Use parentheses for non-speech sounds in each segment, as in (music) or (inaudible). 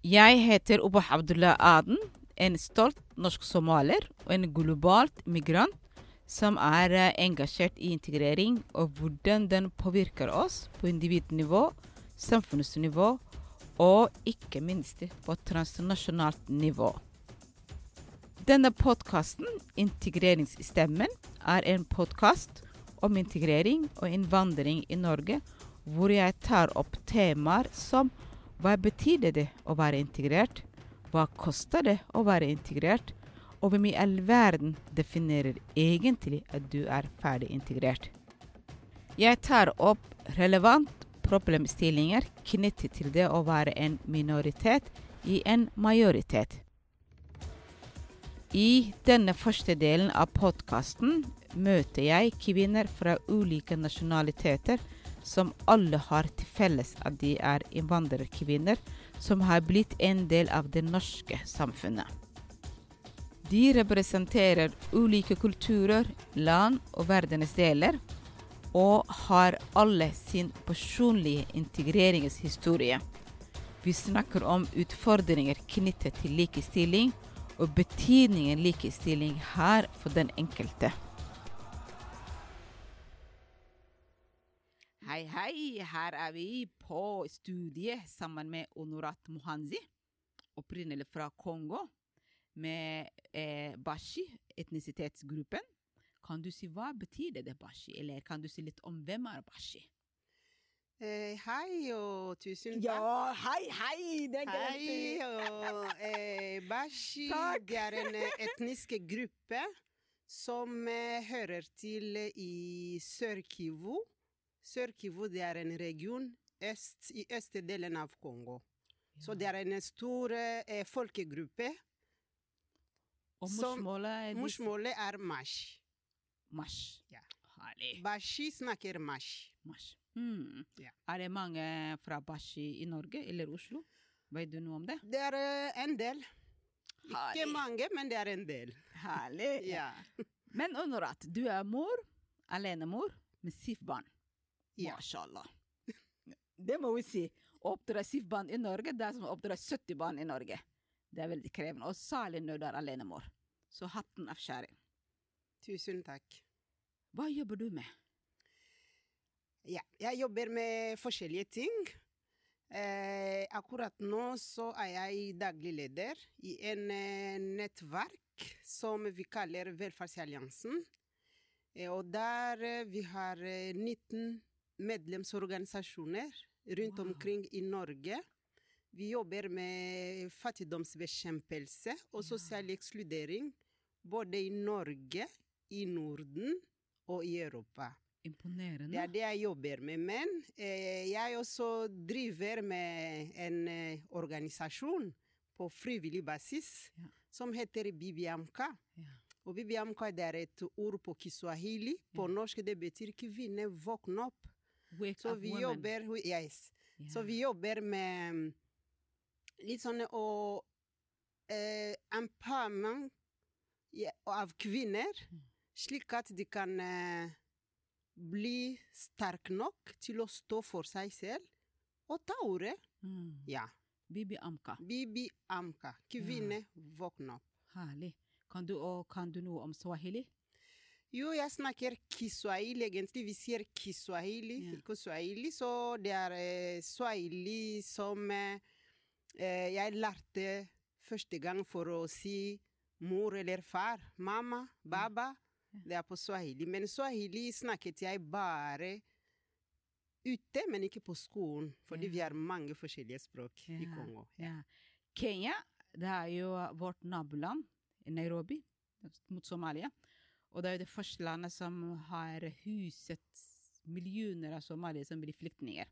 Jeg heter Obah Abdullah Aden, en stolt norsk somalier og en globalt migrant som er eh, engasjert i integrering og hvordan den påvirker oss på individnivå, samfunnsnivå og ikke minst på transnasjonalt nivå. Denne podkasten, Integreringsstemmen, er en podkast om integrering og innvandring i Norge, hvor jeg tar opp temaer som hva betyr det å være integrert? Hva koster det å være integrert? Og hvem i all verden definerer egentlig at du er ferdig integrert? Jeg tar opp relevant problemstillinger knyttet til det å være en minoritet i en majoritet. I denne første delen av podkasten møter jeg kvinner fra ulike nasjonaliteter som alle har til felles at de er innvandrerkvinner som har blitt en del av det norske samfunnet. De representerer ulike kulturer, land og verdensdeler, og har alle sin personlige integreringshistorie. Vi snakker om utfordringer knyttet til likestilling, og betydningen likestilling har for den enkelte. Hei, hei. Her er vi på studiet sammen med Onorat Mohanzi, opprinnelig fra Kongo, med eh, Bashi, etnisitetsgruppen. Kan du si hva betyr det, Bashi, eller kan du si litt om hvem er Bashi? Eh, hei og tusen takk. Ja, hei, hei! Det er Hei og eh, Bashi Takk. det er en eh, etnisk gruppe som eh, hører til i Sør-Kivu. Sør-Kivu det er en region øst, i østre delen av Kongo. Så det er en stor eh, folkegruppe. Og morsmålet er Morsmålet er mash. Mash. Ja. Herlig. Bashi snakker mash. Mash. Mm. Ja. Er det mange fra Bashi i Norge eller Oslo? Vet du noe om det? Det er eh, en del. Ikke mange, men det er en del. Herlig. (laughs) Ja. Men Honorat, du er mor, alenemor, med syv barn. Ja. Mashallah. (laughs) Det må vi si. Å oppdra syv barn i Norge, det er som å oppdra 70 barn i Norge. Det er veldig krevende, og særlig når du er alenemor. Så hatten av skjæring. Tusen takk. Hva jobber du med? Ja, jeg jobber med forskjellige ting. Eh, akkurat nå så er jeg daglig leder i en eh, nettverk som vi kaller Velferdsalliansen. Eh, og der eh, vi har eh, 19 medlemsorganisasjoner rundt Wow. omkring i Norge. Vi jobber med fattigdomsbekjempelse og sosial ekskludering både i Norge, i Norden og i Europa. Imponerende. Det er det jeg jobber med. Men eh, jeg også driver med en eh, organisasjon på frivillig basis Ja. som heter Bibiamka. Ja. Og Bibiamka er et ord på kiswahili. På Ja. norsk det betyr kvinne våkn opp. Så vi women. jobber yes. yeah. Så vi jobber med mm, litt sånn å eh, empowerment av kvinner, Mm. slik at de kan eh, bli sterke nok til å stå for seg selv og ta ordet. Mm. Ja. Bibi Amka. Bibi Amka. Kvinne, våkn opp. Herlig. Kan du, og kan du noe om swahili? Jo, jeg snakker kiswahili, egentlig. Vi sier kiswahili, Ja. ikke swahili. Så det er eh, swahili som eh, eh, jeg lærte første gang for å si mor eller far. Mamma, baba. Ja. Det er på swahili. Men swahili snakket jeg bare ute, men ikke på skolen. Fordi Ja. vi har mange forskjellige språk i Kongo. Kenya, det er jo vårt naboland, Nairobi, mot Somalia. Og det er jo det første landet som har huset millioner av somaliere som blir flyktninger.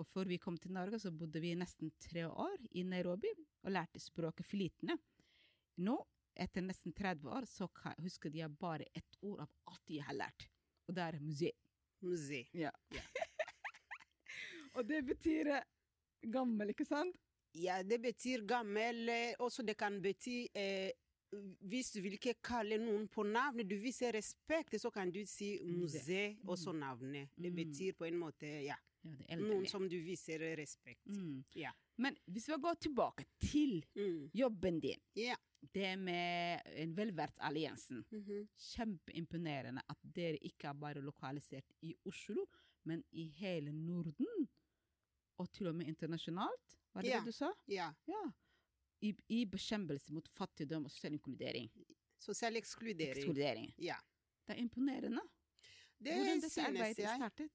Og før vi kom til Norge, så bodde vi nesten tre år i Nairobi og lærte språket flytende. Nå, etter nesten 30 år, så husker jeg bare ett ord av alt jeg har lært. Og det er museum. Ja. (laughs) Og det betyr eh, gammel, ikke sant? Ja, det betyr gammel. eh, Også det kan bety eh, Hvis du vil ikke kalle noen på navnet, du viser respekt, så kan du si Muse. mm. og så navnet. Det Mm. betyr på en måte ja, Ja, noen som du viser respekt. mm. Ja. Men hvis vi går tilbake til Mm. jobben din, Yeah. det med en velferdsalliansen. -hmm. Kjempeimponerende at dere ikke er bare lokalisert i Oslo, men i hele Norden. Og til og med internasjonalt, var det Ja. det du sa? ja. Ja. I, I bekjempelse mot fattigdom og sosial inkludering. Sosial ekskludering. Ekskludering. Ja. Det er imponerende. Det Hvordan dette arbeidet jeg. startet.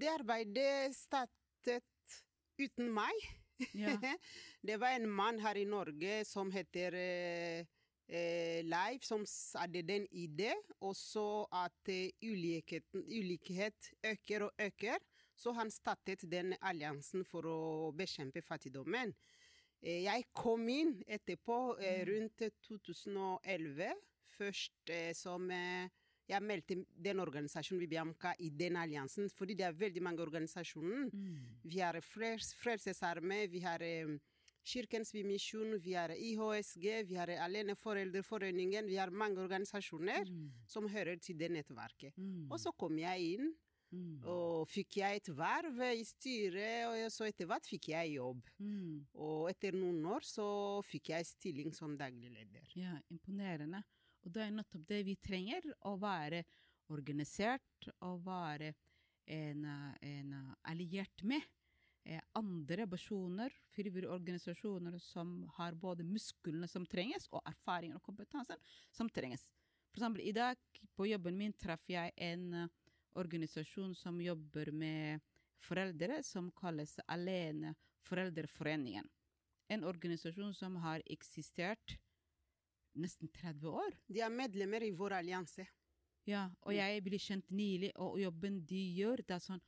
Det arbeidet startet uten meg. Ja. (laughs) det var en mann her i Norge som heter eh, eh, Leif, som hadde den idé, og så at eh, ulikheten, ulikhet øker og øker. Så han startet den alliansen for å bekjempe fattigdommen. Eh, jeg kom inn etterpå, eh, Mm. rundt 2011, først eh, som eh, jeg meldte den organisasjonen Vibiamka i den alliansen, fordi det er veldig mange organisasjoner. Mm. Vi har Frels- Frelsesarmé, vi har Kirkens Bymisjon, vi har IHSG, vi har Aleneforeldreforeningen, vi har mange organisasjoner Mm. som hører til det nettverket. Mm. Og så kom jeg inn, Mm. og fikk jeg et verv i styret, og så etter hvert fikk jeg jobb. Mm. Og etter noen år så fikk jeg stilling som daglig leder. Ja, imponerende. Og det er nettopp det vi trenger, å være organisert og være en, en alliert med eh, andre personer, frivillige organisasjoner som har både musklene som trenges, og erfaringen og kompetansen som trenges. For eksempel i dag på jobben min traff jeg en organisasjon som jobber med foreldre, som kalles Alene Foreldreforeningen. En organisasjon som har eksistert nesten 30 år. De er medlemmer i vår allianse. Ja, og jeg ble kjent nylig, og jobben de gjør, det er sånn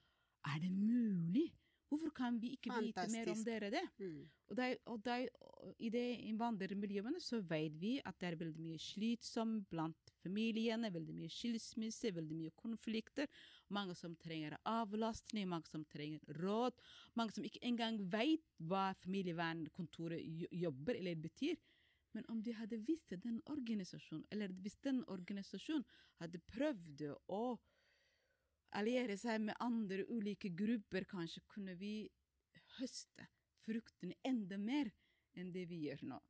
Er det mulig? Hvorfor kan vi ikke vite mer om dere det? Mm. Og, det, er- og det, er- I de innvandrermiljøene så vet vi at det er veldig mye slitsomt blant familiene, veldig mye skilsmisse, veldig mye konflikter. Mange som trenger avlastning, mange som trenger råd. Mange som ikke engang vet hva familievernkontoret jobber eller betyr. Men om de hadde visst den organisasjonen, eller hvis den organisasjonen hadde prøvd å alliere seg med andre ulike grupper, kanskje kunne vi høste fruktene enda mer enn det vi gjør nå.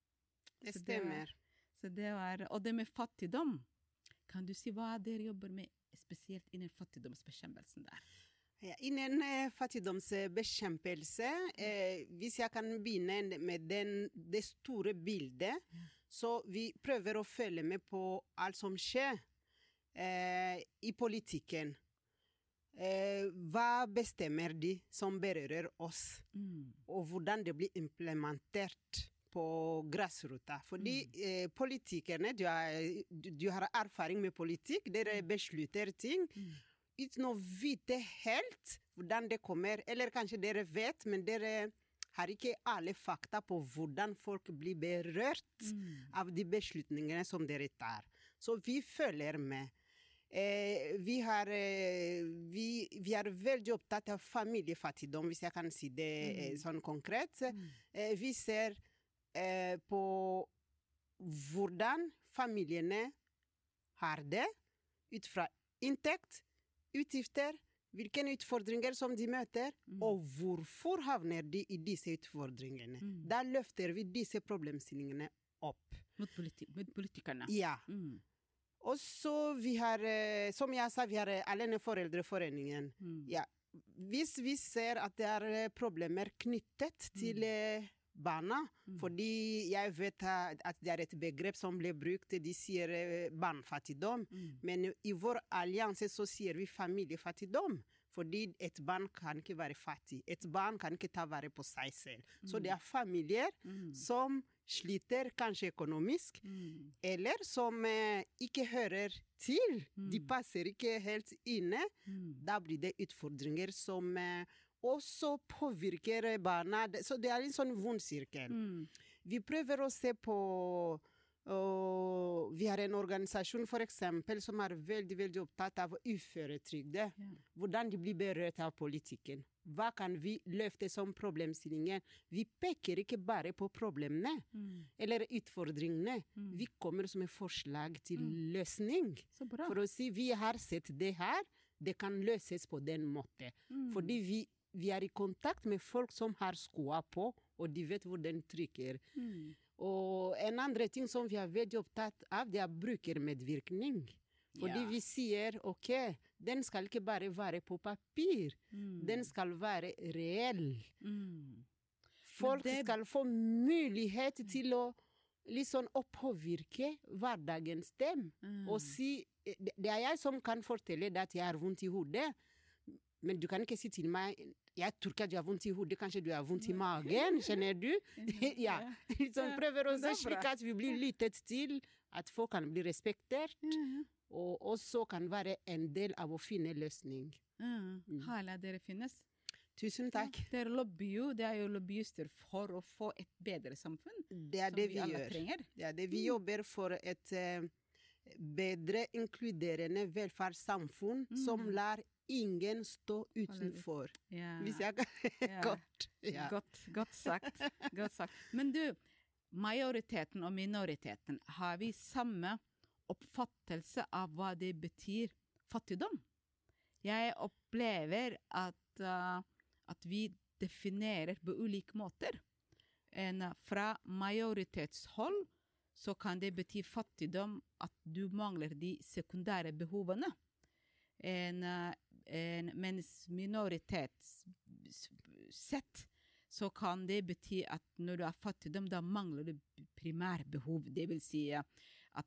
Det stemmer. Så det var, og det med fattigdom, kan du si hva dere jobber med spesielt innen fattigdomsbekjempelsen der? Ja, innen eh, fattigdomsbekjempelse, eh, hvis jeg kan begynne med den, det store bildet, så vi prøver å følge med på alt som skjer eh, i politikken. Eh, hva bestemmer de som berører oss, Mm. og hvordan det blir implementert på grasrota. Fordi eh, politikerne, du har, du, har erfaring med politikk, dere beslutter ting Mm. uten å vite helt hvordan det kommer. Eller kanskje dere vet, men dere har ikke alle fakta på hvordan folk blir berørt Mm. av de beslutningene som dere tar. Så vi følger med. Eh, vi, har, eh, vi, vi er veldig opptatt av familiefattigdom, hvis jeg kan si det eh, Mm. sånn konkret. Mm. Eh, vi ser eh, på hvordan familiene har det, ut fra inntekt, utgifter, hvilke utfordringer som de møter, Mm. og hvorfor havner de i disse utfordringene. Mm. Da løfter vi disse problemstillingene opp. Mot, politi mot politikerne. Ja. Mm. Og så vi har, eh, som jeg sa, vi har eh, Aleneforeldreforeningen. Mm. Ja. Hvis vi ser at det er eh, problemer knyttet til mm. barna, Mm. fordi jeg vet at det er et begrep som blir brukt, de sier barnefattigdom. Mm. Men i vår allianse så sier vi familiefattigdom. Fordi et barn kan ikke være fattig. Et barn kan ikke ta vare på seg selv. Så det er familier Mm. som sliter kanskje økonomisk, Mm. eller som eh, ikke hører til. De Mm. passer ikke helt inne. Mm. Da blir det utfordringer som eh, også påvirker barna. Så det er en sånn vond sirkel. Mm. Vi prøver å se på og Vi har en organisasjon for eksempel, som er veldig veldig opptatt av uføretrygde. Ja. Hvordan de blir berørt av politikken. Hva kan vi løfte som problemstillinger? Vi peker ikke bare på problemene Mm. eller utfordringene. Mm. Vi kommer som et forslag til Mm. løsning. Så bra. For å si vi har sett det her, det kan løses på den måten. Mm. Fordi vi vi er i kontakt med folk som har skoa på, og de vet hvor den trykker. Mm. Og en andre ting som vi er veldig opptatt av, det er brukermedvirkning. Fordi Ja. vi sier ok, den skal ikke bare være på papir, Mm. den skal være reell. Mm. Folk det- skal få mulighet til å liksom å påvirke hverdagens dem. Mm. Og si det det er jeg som kan fortelle deg at jeg har vondt i hodet, men du kan ikke si til meg jeg tror ikke at du har vondt i hodet, kanskje du har vondt i magen, skjønner du? (laughs) ja. (laughs) Ja, prøver å det er se slik at vi blir lyttet til, at folk kan bli respektert, Mm. og også kan være en del av å finne løsning. Mm. At dere finnes. Tusen takk. Ja, dere lobbyer jo, det er jo lobbyister for å få et bedre samfunn. Det er det vi vi gjør. trenger. Det er det. Vi Mm. jobber for et eh, bedre inkluderende velferdssamfunn som Mm. lar ingen stå utenfor. Ja. Hvis jeg kan (laughs) Ja. kort. Ja. Godt, godt sagt. godt sagt. Men du, majoriteten og minoriteten, har vi samme oppfattelse av hva det betyr fattigdom? Jeg opplever at, uh, at vi definerer på ulike måter. En, fra majoritetshold så kan det bety fattigdom at du mangler de sekundære behovene. En, en, mens minoritetssett så kan det bety at når du er fattigdom, da mangler du primærbehov. Det vil si at,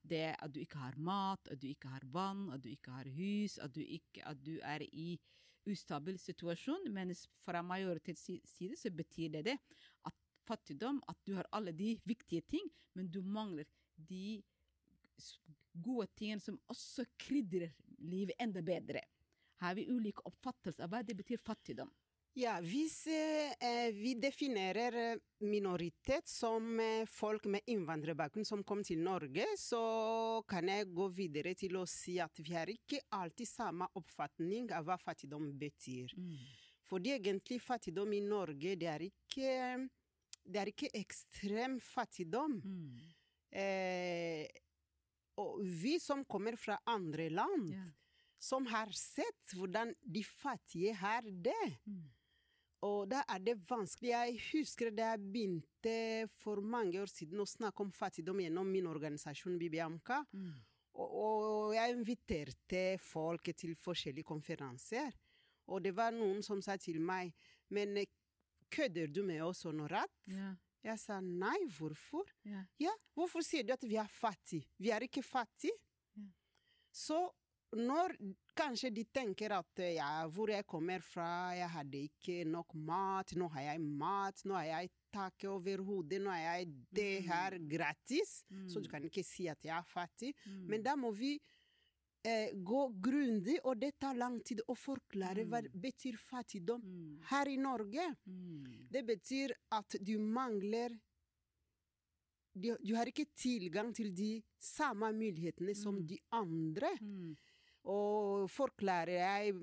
det, at du ikke har mat, at du ikke har vann, at du ikke har hus, at du, ikke, at du er i ustabil situasjon. Mens fra majoritets side så betyr det det at fattigdom, at du har alle de viktige ting, men du mangler de gode tingene som også krydrer livet enda bedre. Har vi ulike oppfattelser av hva det betyr fattigdom? Ja, hvis eh, vi definerer eh, minoritet som eh, folk med innvandrerbakgrunn som kom til Norge, så kan jeg gå videre til å si at vi har ikke alltid samme oppfatning av hva fattigdom betyr. Fordi egentlig fattigdom i Norge, det er ikke, det er ikke ekstrem fattigdom. Mm. Eh, og vi som kommer fra andre land, Ja. Som har sett hvordan de fattige har det. Mm. Og da er det vanskelig. Jeg husker da jeg begynte for mange år siden å snakke om fattigdom gjennom min organisasjon Bibiamka. Mm. Og, og jeg inviterte folk til forskjellige konferanser. Og det var noen som sa til meg Men eh, kødder du med oss, Honorat? Ja. Jeg sa nei, hvorfor? Ja. Ja, hvorfor sier du at vi er fattige? Vi er ikke fattige. Ja. Så når kanskje de tenker at eh, ja, hvor jeg kommer fra, jeg hadde ikke nok mat, nå har jeg mat, nå har jeg tak over hodet, nå har jeg det Mm. her gratis, så du Mm. kan ikke si at jeg er fattig. Mm. Men da må vi eh, gå grundig, og det tar lang tid å forklare hva Mm. betyr fattigdom Mm. her i Norge. Mm. Det betyr at du mangler du, du har ikke tilgang til de samme mulighetene som Mm. de andre. Og forklarer jeg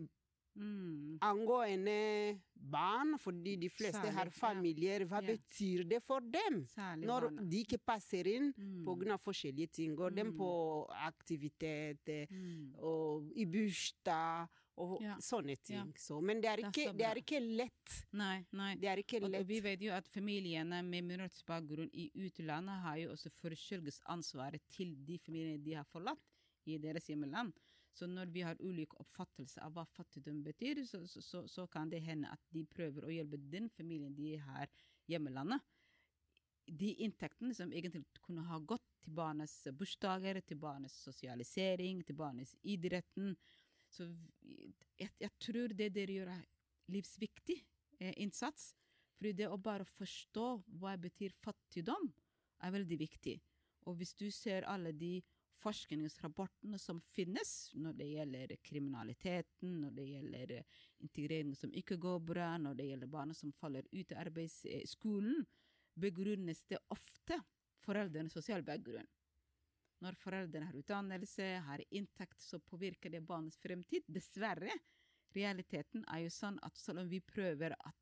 Mm. angående barn, fordi de fleste Særlig, har familier, hva Ja. betyr det for dem? Særlig Når barna. de ikke passer inn Mm. av forskjellige ting. Går dem Mm. på aktivitet, eh, Mm. og i bursdag, og Ja. sånne ting. Ja. Så, men det er, ikke, det er ikke lett. Nei, nei. Det er ikke Og, og vi vet jo at familiene med minoritetsbakgrunn i utlandet har jo også forsørgelsesansvaret til de familiene de har forlatt i deres hjemland. Så når vi har ulike oppfattelser av hva fattigdom betyr, så, så, så, kan det hende at de prøver å hjelpe den familien de har hjemmelandet. De inntektene som egentlig kunne ha gått til barnas bursdager, til barnas sosialisering, til barnas idretten. Så jeg, jeg tror det dere gjør er livsviktig eh, innsats. For det å bare forstå hva betyr fattigdom, er veldig viktig. Og hvis du ser alle de forskningsrapportene som finnes når det gjelder kriminaliteten, når det gjelder eh, integrering som ikke går bra, når det gjelder barn som faller ut av arbeidsskolen, begrunnes det ofte foreldrenes sosiale bakgrunn. Når foreldrene har utdannelse, har inntekt, så påvirker det barnets fremtid. Dessverre. Realiteten er jo sånn at selv om vi prøver at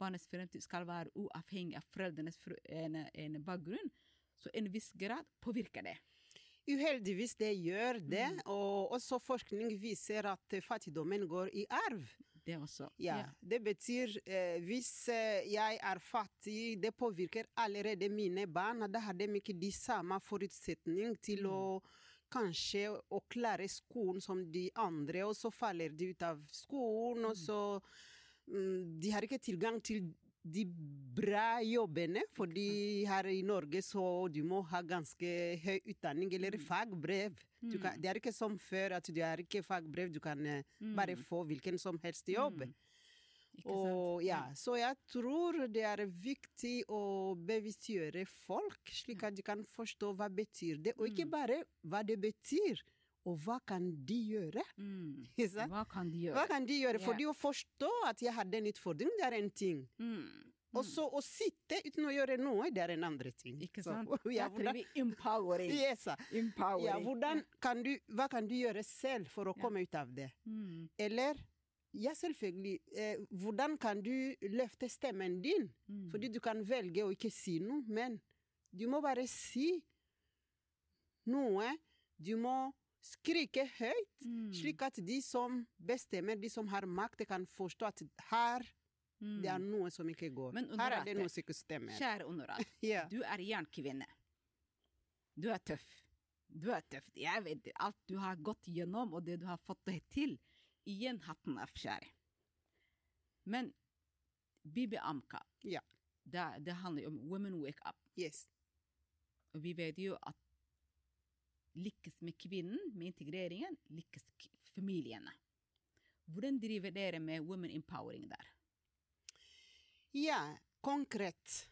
barnets fremtid skal være uavhengig av foreldrenes ene en, en bakgrunn, så en viss grad påvirker det. Uheldigvis det gjør det, Mm. og også forskning viser at fattigdommen går i arv. det også. Ja, Det betyr eh, hvis eh, jeg er fattig, det påvirker allerede mine barn. Da har de ikke de samme forutsetning til å kanskje å klare skolen som de andre, og så faller de ut av skolen, og så mm, De har ikke tilgang til de bra jobbene, fordi her i Norge så du må ha ganske høy utdanning eller fagbrev. Du kan, det er ikke som før at du har ikke fagbrev, du kan eh, bare få hvilken som helst jobb. Mm. Og ja, så jeg tror det er viktig å bevisstgjøre folk, slik at de kan forstå hva det betyr det, og ikke bare hva det betyr, og hva kan de gjøre? Mm. (laughs) Hva kan de gjøre? Hva kan de gjøre? Ja. Fordi å forstå at jeg hadde en utfordring, det er en ting. Mm. Og så å sitte uten å gjøre noe, det er en andre ting. Ikke Så, sant? (laughs) ja, hvordan, empowering. (laughs) Yes, empowering. ja, hvordan kan du, hva kan du gjøre selv for å Ja. komme ut av det? Mm. Eller ja, selvfølgelig. Eh, hvordan kan du løfte stemmen din? Mm. Fordi du kan velge å ikke si noe, men du må bare si noe. Du må skrike høyt, Mm. slik at de som bestemmer, de som har makt, kan forstå at her Mm. det er noe som ikke går. Men her er det noe som ikke stemmer. Kjære Honorat, (laughs) Ja. du er jernkvinne. Du er tøff. Du er tøff. Jeg vet alt du har gått gjennom, og det du har fått til. Igjen hatten av, kjære. Men Bibi Amka, Ja. det, det handler om Women Wake Up. Yes. Og vi vet jo at lykkes med kvinnen, med integreringen, lykkes familiene. Hvordan driver dere med women empowering der? Ja, konkret.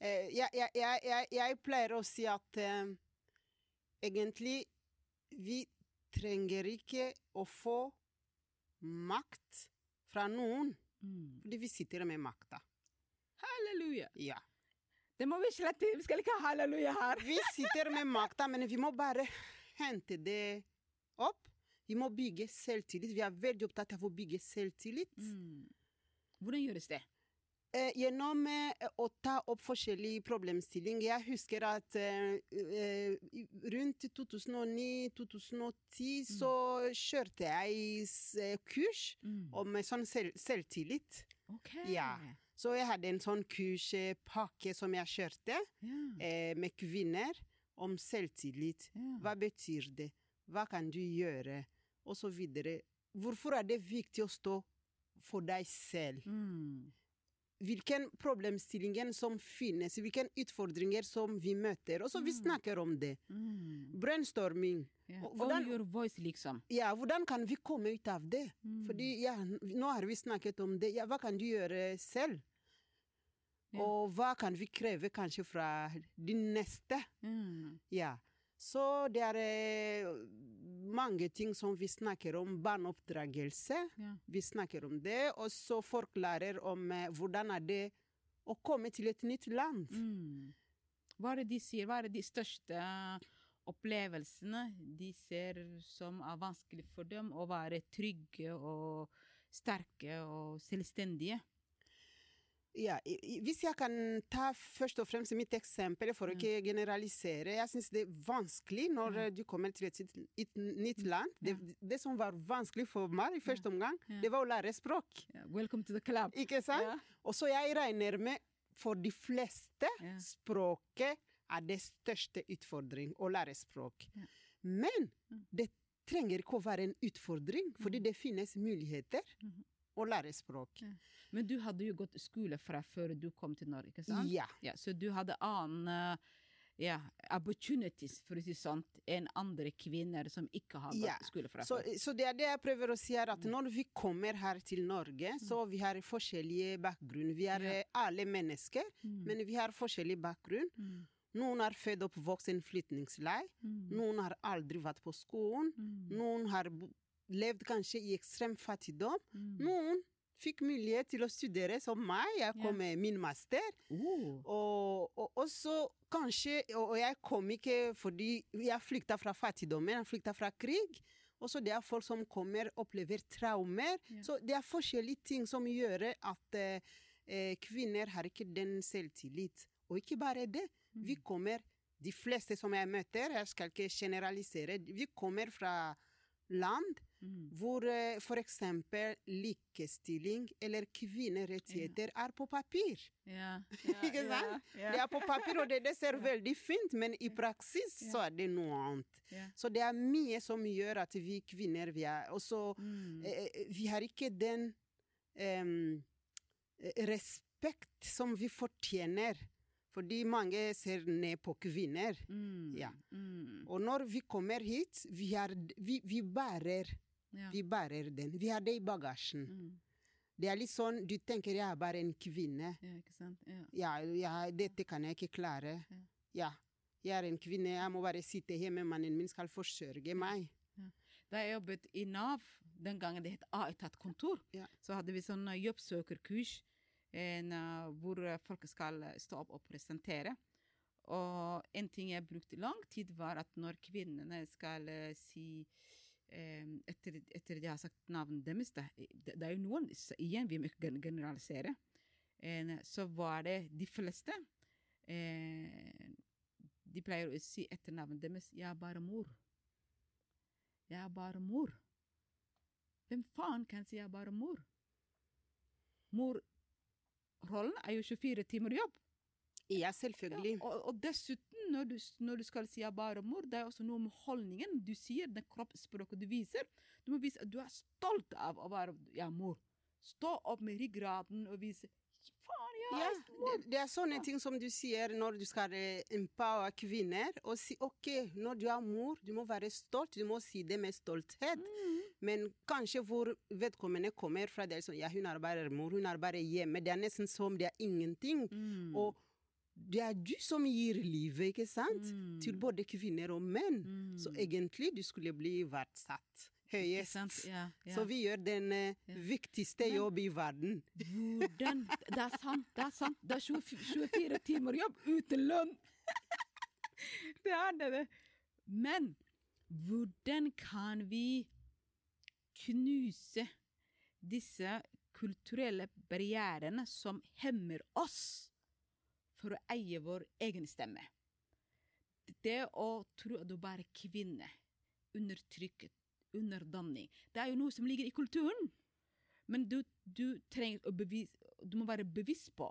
Jeg, jeg, jeg, jeg, pleier å si at eh, egentlig vi trenger ikke å få makt fra noen, fordi vi sitter med makta. Halleluja! Ja. Det må vi slette. Vi skal ikke ha halleluja her. Vi sitter med makta, men vi må bare hente det opp. Vi må bygge selvtillit. Vi er veldig opptatt av å bygge selvtillit. Mm. Hvordan gjøres det? Eh, gjennom eh, å ta opp forskjellige problemstillinger. Jeg husker at eh, eh, rundt 2009-2010 så kjørte jeg kurs mm. om eh, sånn selv selvtillit. Ok. Ja. Så jeg hadde en sånn kurspakke som jeg kjørte Ja. eh, med kvinner om selvtillit. Ja. Hva betyr det? Hva kan du gjøre? Og så videre. Hvorfor er det viktig å stå for deg selv? Mm. hvilken problemstillinger som finnes, hvilke utfordringer som vi møter. Og så vi Mm. snakker om det. Mm. Brainstorming. Yeah. Hvordan- your voice, liksom. Ja, hvordan kan vi komme ut av det? Mm. Fordi ja, nå har vi snakket om det. Ja, hva kan du gjøre selv? Ja. Og hva kan vi kreve kanskje fra de neste? Mm. Ja. Så det er eh, mange ting som vi snakker om. Barneoppdragelse. Ja. Vi snakker om det, og så forklarer om eh, hvordan er det å komme til et nytt land. Mm. Hva er det de sier? Hva er det de største opplevelsene de ser som er vanskelig for dem å være trygge og sterke og selvstendige? Ja, hvis jeg kan ta først og fremst mitt eksempel, for å ikke generalisere. Jeg syns det er vanskelig når Ja. eh, du kommer til et, et nytt land. Det, det som var vanskelig for meg i første omgang, Ja. det var å lære språk. Welcome to the club. Ikke sant? Og så jeg regner med for de fleste språket er det største utfordring å lære språk. Men Mm. det trenger ikke å være en utfordring, fordi det finnes muligheter Mhm. å lære språk. Men du hadde jo gått skole fra før du kom til Norge, ikke sant? Ja. Ja, så du hadde annen ja, opportunities, for å si sånt, enn andre kvinner som ikke har gått skole fra før. så det er det jeg prøver å si, er at når vi kommer her til Norge, så vi har forskjellige bakgrunn. Vi er Mm. Eh, alle mennesker, Mm. men vi har forskjellig bakgrunn. Mm. Noen er født og oppvokst i en flyktningleir. Mm. Noen har aldri vært på skolen. Mm. Noen har levd kanskje i ekstrem fattigdom. Mm. Noen fikk mulighet til å studere som meg. Jeg kom med min master. Uh. Og, og også kanskje Og jeg kom ikke fordi jeg flykta fra fattigdommen, jeg flykta fra krig. Også det er folk som kommer og opplever traumer. Yeah. Så det er forskjellige ting som gjør at eh, eh, kvinner har ikke den selvtillit. Og ikke bare det. Vi kommer De fleste som jeg møter, jeg skal ikke generalisere, vi kommer fra land Mm. hvor eh, for eksempel likestilling eller kvinnerettigheter er på papir. Ja, (laughs) Ikke sant? Ja, Det er på papir, og det, det ser (laughs) veldig fint, men i praksis Ja. så er det noe annet. ja. Så det er mye som gjør at vi kvinner vi er også Mm. eh, Vi har ikke den eh, respekt som vi fortjener. Fordi mange ser ned på kvinner. Mm. Ja. Mm. Og når vi kommer hit, vi, er, vi, vi, bærer, Ja. vi bærer den. Vi har det i bagasjen. Mm. Det er litt sånn du tenker jeg er bare en kvinne. Ja, ikke sant? Ja. Ja, ja, dette kan jeg ikke klare. Ja. Ja. Jeg er en kvinne, jeg må bare sitte hjemme, mannen min skal forsørge meg. Da jeg jobbet i Nav, den gangen det het A-etatkontor, så hadde vi sånn eh, jobbsøkerkurs en, eh, hvor eh, folk skal stå opp og presentere. Og en ting jeg brukte lang tid, var at når kvinnene skal si etter, etter de har sagt navnet deres det, det er jo noen, igjen, vi må ikke generalisere, så var det de fleste eh, De pleier å si etter navnet deres 'jeg er bare mor'. Jeg er bare mor. Hvem faen kan si jeg er bare mor? Morrollen er jo 24 timer jobb. Ja, selvfølgelig. Og, og dessuten, når du, når du skal si bare mor, det er også noe med holdningen du sier, det kroppsspråket du viser. Du må vise at du er stolt av å være ja, mor. Stå opp med ryggraden og vise Faen, Ja, mor! det, det er sånne ting som du sier når du skal eh, empower kvinner, og si OK, når du er mor, du må være stolt, du må si det med stolthet. Mm. Men kanskje hvor vedkommende kommer fra, det er sånn ja, hun er bare mor, hun er bare hjemme. Det er nesten som det er ingenting. Mm. Og det er du som gir livet, ikke sant? Mm. Til både kvinner og menn. Mm. Så egentlig du skulle bli verdsatt høyest. Ja, ja. Så vi gjør den uh, Ja. viktigste jobben jobb i verden. Hvordan (laughs) Det er sant, det er sant. Det er 20 24 timer jobb uten lønn. (laughs) Det er det. det. Men hvordan kan vi knuse disse kulturelle barrierene som hemmer oss for å eie vår egen stemme? Det å tro at du bare er kvinne, undertrykket, underdanning, det er jo noe som ligger i kulturen. Men du, du trenger å bevise Du må være bevisst på.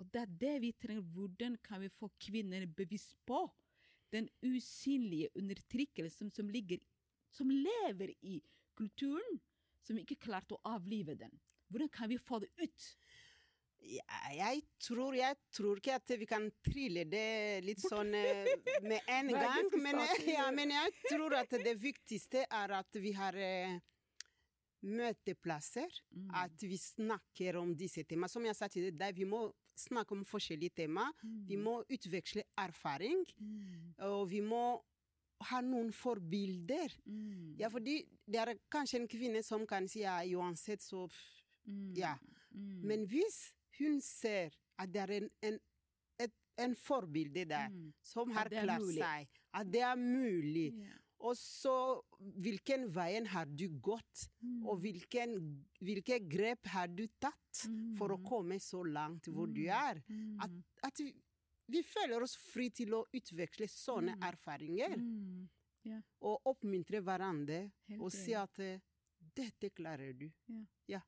Og det er det vi trenger. Hvordan kan vi få kvinner bevisst på den usynlige undertrykkelsen som ligger Som lever i kulturen, som ikke klarte å avlive den. Hvordan kan vi få det ut? Ja, jeg tror, jeg tror ikke at vi kan trille det litt sånn eh, med (laughs) en gang. Men, (laughs) ja, men jeg tror at det viktigste er at vi har eh, møteplasser. Mm. At vi snakker om disse temaene. Som jeg sa til deg, vi må snakke om forskjellige temaer. Vi må utveksle erfaring. Og vi må ha noen forbilder. Mm. Ja, fordi det er kanskje en kvinne som kan si ja, uansett så Mm. Ja. Mm. Men hvis hun ser at det er en, en, et, en forbilde der Mm. som har klart seg, at det er mulig, Yeah. og så hvilken veien har du gått, Mm. og hvilken, hvilke grep har du tatt for å komme så langt hvor du er? At, at vi, vi føler oss fri til å utveksle sånne erfaringer, Mm. Ja. og oppmuntre hverandre, Helt og si at eh, dette klarer du. Yeah. Ja.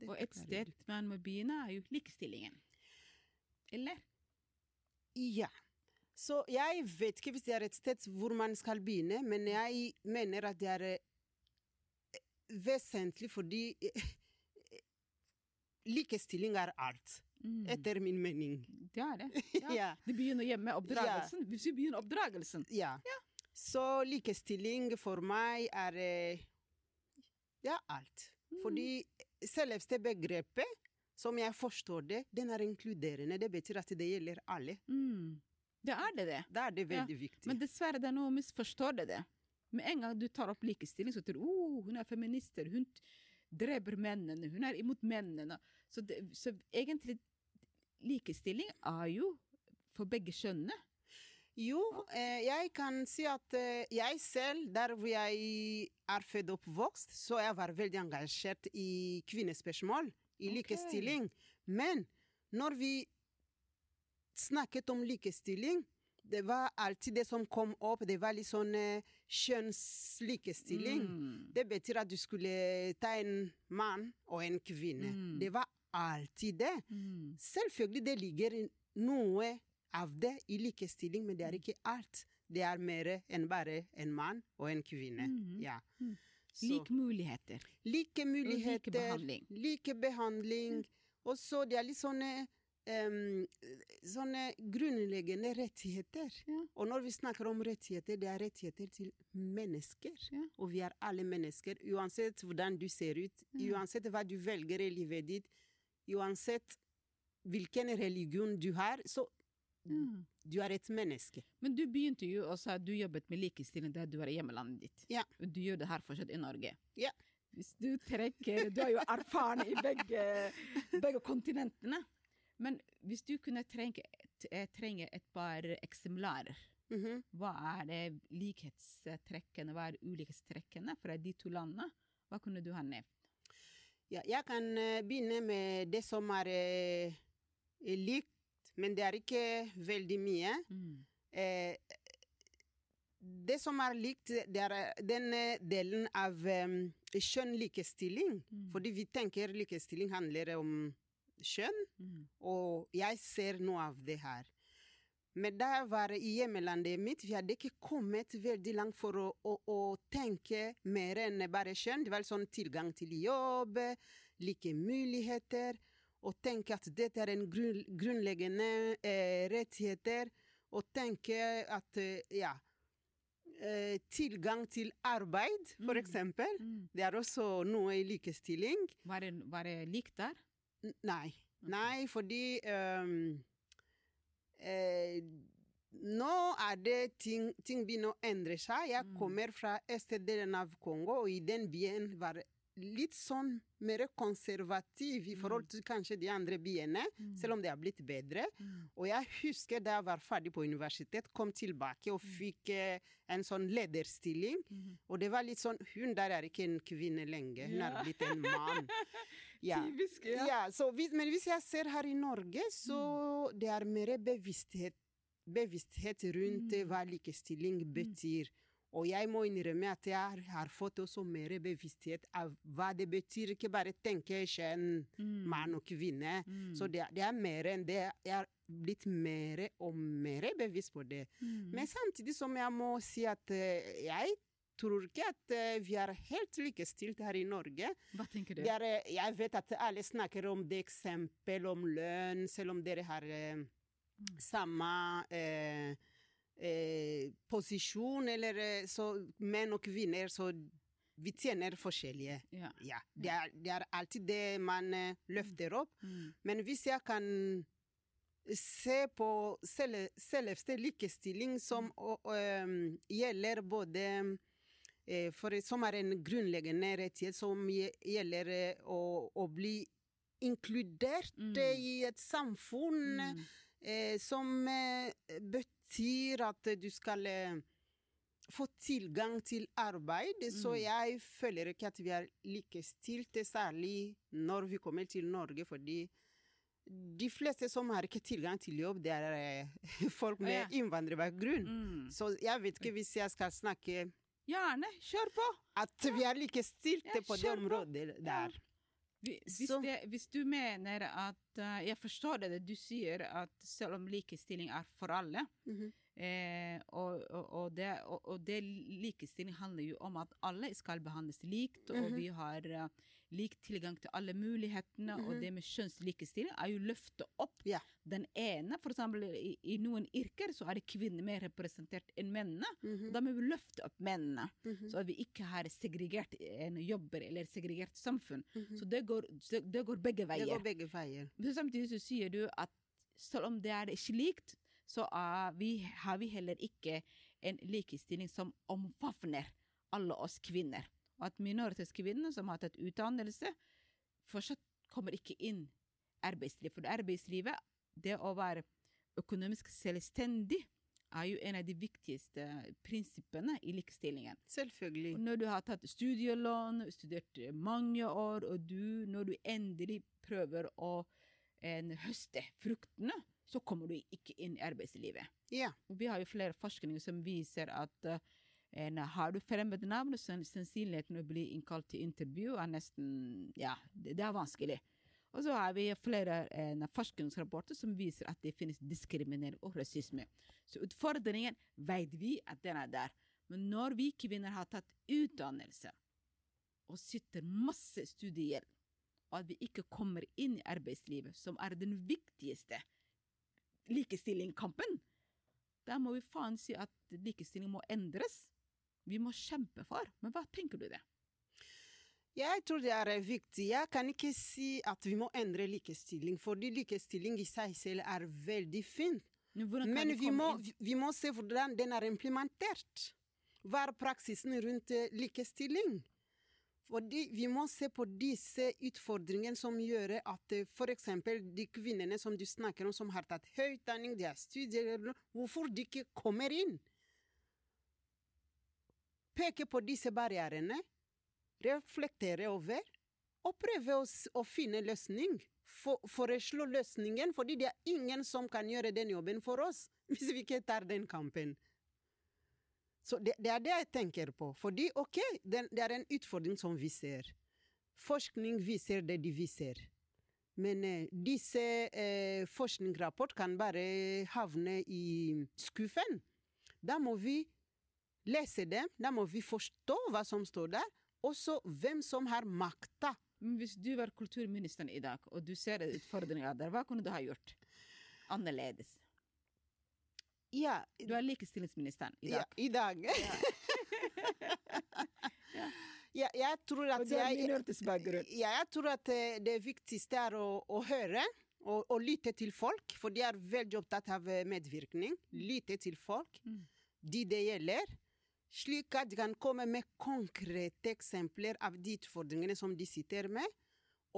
Ja. Og et sted man må begynne, er jo likestillingen. Eller? Ja. Så jeg vet ikke hvis det er et sted hvor man skal begynne, men jeg mener at det er eh, vesentlig fordi eh, likestilling er alt, Mm. etter min mening. Det er det. (laughs) Ja. Ja. Det begynner hjemme, oppdragelsen. Hvis vi begynner oppdragelsen. Ja. Så likestilling for meg er eh, ja, alt. Fordi selveste begrepet, som jeg forstår det, den er inkluderende. Det betyr at det gjelder alle. Mm. Det er det, det. Da er det veldig viktig. Men dessverre, det er noe misforstår det. det. Med en gang du tar opp likestilling, så tror du oh, hun er feminister, hun dreper mennene, hun er imot mennene. Så, det, så egentlig, likestilling er jo for begge kjønnene. Jo, eh, jeg kan si at eh, jeg selv, der hvor jeg er født og oppvokst, så jeg var veldig engasjert i kvinnespørsmål, i likestilling. likestilling. Men når vi snakket om likestilling, det var alltid det som kom opp, det var litt sånn eh, kjønnslikestilling. Mm. Det betyr at du skulle ta en mann og en kvinne. Mm. Det var alltid det. Mm. Selvfølgelig det ligger noe av det i likestilling, men det er ikke alt. Det er mer enn bare en mann og en kvinne. Mhm. Ja. Mm. Like muligheter. like muligheter, behandling. like behandling. Og så det er litt sånne um, sånne grunnleggende rettigheter. Ja. Og når vi snakker om rettigheter, det er rettigheter til mennesker. Ja. Og vi er alle mennesker, uansett hvordan du ser ut, uansett hva du velger i livet ditt, uansett hvilken religion du har, så Mm. du er et menneske. Men du begynte jo og sa at du jobbet med likestilling der du var i hjemlandet ditt. Ja. Og du gjør det her fortsatt i Norge. Ja. Hvis du trekker Du er jo erfaren i begge, begge kontinentene. Men hvis du kunne trenge, trenge et par eksemplarer, Mhm. hva er det likhetstrekkene, hva er ulikhetstrekkene fra de to landene? Hva kunne du ha nevnt? Ja, jeg kan eh, begynne med det som er eh, likt, men det er ikke veldig mye. Mm. Eh, det som er likt, det er denne den eh, delen av um, kjønn-likestilling. Mm. Fordi vi tenker likestilling handler om kjønn, Mm. og jeg ser noe av det her. Men da jeg var i hjemlandet mitt, vi hadde ikke kommet veldig langt for å, å, å tenke mer enn bare kjønn. Det var sånn tilgang til jobb, like muligheter, og tenke at dette er en grunn, grunnleggende eh, rettigheter, og tenke at eh, ja, eh, tilgang til arbeid, for Mm. eksempel. Mm. Det er også noe i likestilling. Var, det, var det likt der? N- Nei. Okay. Nei, fordi um, eh, Nå er det ting, ting begynner å endre seg. Jeg Mm. kommer fra østdelen av Kongo, og i den byen var litt sånn mer konservativ i forhold til kanskje de andre byene, Mm. selv om det har blitt bedre. Mm. Og jeg husker da jeg var ferdig på universitet, kom tilbake og fikk eh, en sånn lederstilling. Mm. Og det var litt sånn Hun der er ikke en kvinne lenger, hun Ja. er blitt en mann. (laughs) Ja. Typisk, Ja, så hvis, men hvis jeg ser her i Norge, så det er mer bevissthet, bevissthet rundt Mm. hva likestilling betyr. Og jeg må innrømme at jeg har, har fått også mer bevissthet av hva det betyr. Ikke bare tenke kjønn, Mm. mann og kvinne. Mm. Så det, det er mer enn det. Jeg er blitt mer og mer bevisst på det. Mm. Men samtidig som jeg må si at eh, jeg tror ikke at eh, vi er helt likestilt her i Norge. Hva tenker du? Er, eh, jeg vet at alle snakker om det eksempel om lønn, selv om dere har eh, samme eh, eh, posisjon, eller eh, så menn og kvinner, så vi tjener forskjellige. Ja. Ja, det er, det er alltid det man eh, løfter opp. Mm. Men hvis jeg kan se på selv, selveste likestilling som em, gjelder både eh, for, Som er en grunnleggende rettighet som gjelder eh, å, å bli inkludert Mm. eh, i et samfunn Mm. eh, som eh, betyr at du skal eh, få tilgang til arbeid. Så Mm. jeg føler ikke at vi er likestilte, særlig når vi kommer til Norge, fordi de fleste som har ikke tilgang til jobb, det er eh, (laughs) folk med Ja. innvandrerbakgrunn. Mm. Så jeg vet ikke hvis jeg skal snakke Gjerne, kjør på! at vi er likestilte Ja, på det området på. der. Vi- Hvis, det, hvis du mener at eh, Jeg forstår det, du sier, at selv om likestilling er for alle Mhm. eh, og, og, og, det, og, det likestilling handler jo om at alle skal behandles likt, og Mhm. vi har eh, lik tilgang til alle mulighetene. Og Mhm. det med kjønnslikestilling er jo løfte opp Ja. den ene. For eksempel i, i noen yrker så er det kvinner mer representert enn mennene. Mhm. Da må vi løfte opp mennene. Mhm. Så at vi ikke har segregert en jobber eller segregert samfunn. Mhm. Så det går, så det går begge Det veier. går begge veier. Men samtidig så sier du at selv om det er slikt, så er vi, har vi heller ikke en likestilling som omfavner alle oss kvinner. At minoritetskvinner som har tatt utdannelse, fortsatt kommer ikke inn i arbeidslivet. For arbeidslivet, det å være økonomisk selvstendig, er jo en av de viktigste prinsippene i likestillingen. Selvfølgelig. Og når du har tatt studielån, studert mange år, og du, når du endelig prøver å en, høste fruktene, så kommer du ikke inn i arbeidslivet. Ja. Og vi har jo flere forskninger som viser at eh, en, har du fremmed navn, sannsynligheten å bli innkalt til intervju er nesten Ja, det, det er vanskelig. Og så har vi flere en, forskningsrapporter som viser at det finnes diskriminering og rasisme. Så utfordringen vet vi at den er der. Men når vi kvinner har tatt utdannelse og sitter masse studiegjeld, og at vi ikke kommer inn i arbeidslivet, som er den viktigste likestillingkampen, da må vi faen si at likestilling må endres. Vi må kjempe for. Men hva tenker du det? Jeg tror det er viktig. Jeg kan ikke si at vi må endre likestilling, fordi likestilling i seg selv er veldig fint. Men, Men vi må, vi- må se hvordan den er implementert. Hva er praksisen rundt eh, likestilling? Fordi vi må se på disse utfordringene som gjør at f.eks. de kvinnene som du snakker om, som har tatt høy utdanning, de har studier, hvorfor de ikke kommer inn? Peke på disse barrierene, reflektere over, og prøve å, å finne løsning. For, foreslå løsningen, fordi det er ingen som kan gjøre den jobben for oss (laughs) hvis vi ikke tar den kampen. Så det, det er det jeg tenker på. Fordi ok, det, det er en utfordring som vi ser. Forskning viser det de viser. Men eh, disse eh, forskningsrapportene kan bare havne i skuffen. Da må vi lese dem, da må vi forstå hva som står der, og så hvem som har makta. Men hvis du var kulturministeren i dag, og du ser utfordringer der, hva kunne du ha gjort annerledes? Ja, Du er likestillingsministeren i dag. ja, i dag. ja, (laughs) jeg tror at jeg. Ja, jeg tror at eh, det viktigste er å, å høre og, og lytte til folk, for de er veldig opptatt av eh, medvirkning. Lytte til folk, Mm. de det gjelder, slik at de kan komme med konkrete eksempler av de utfordringene som de sitter med,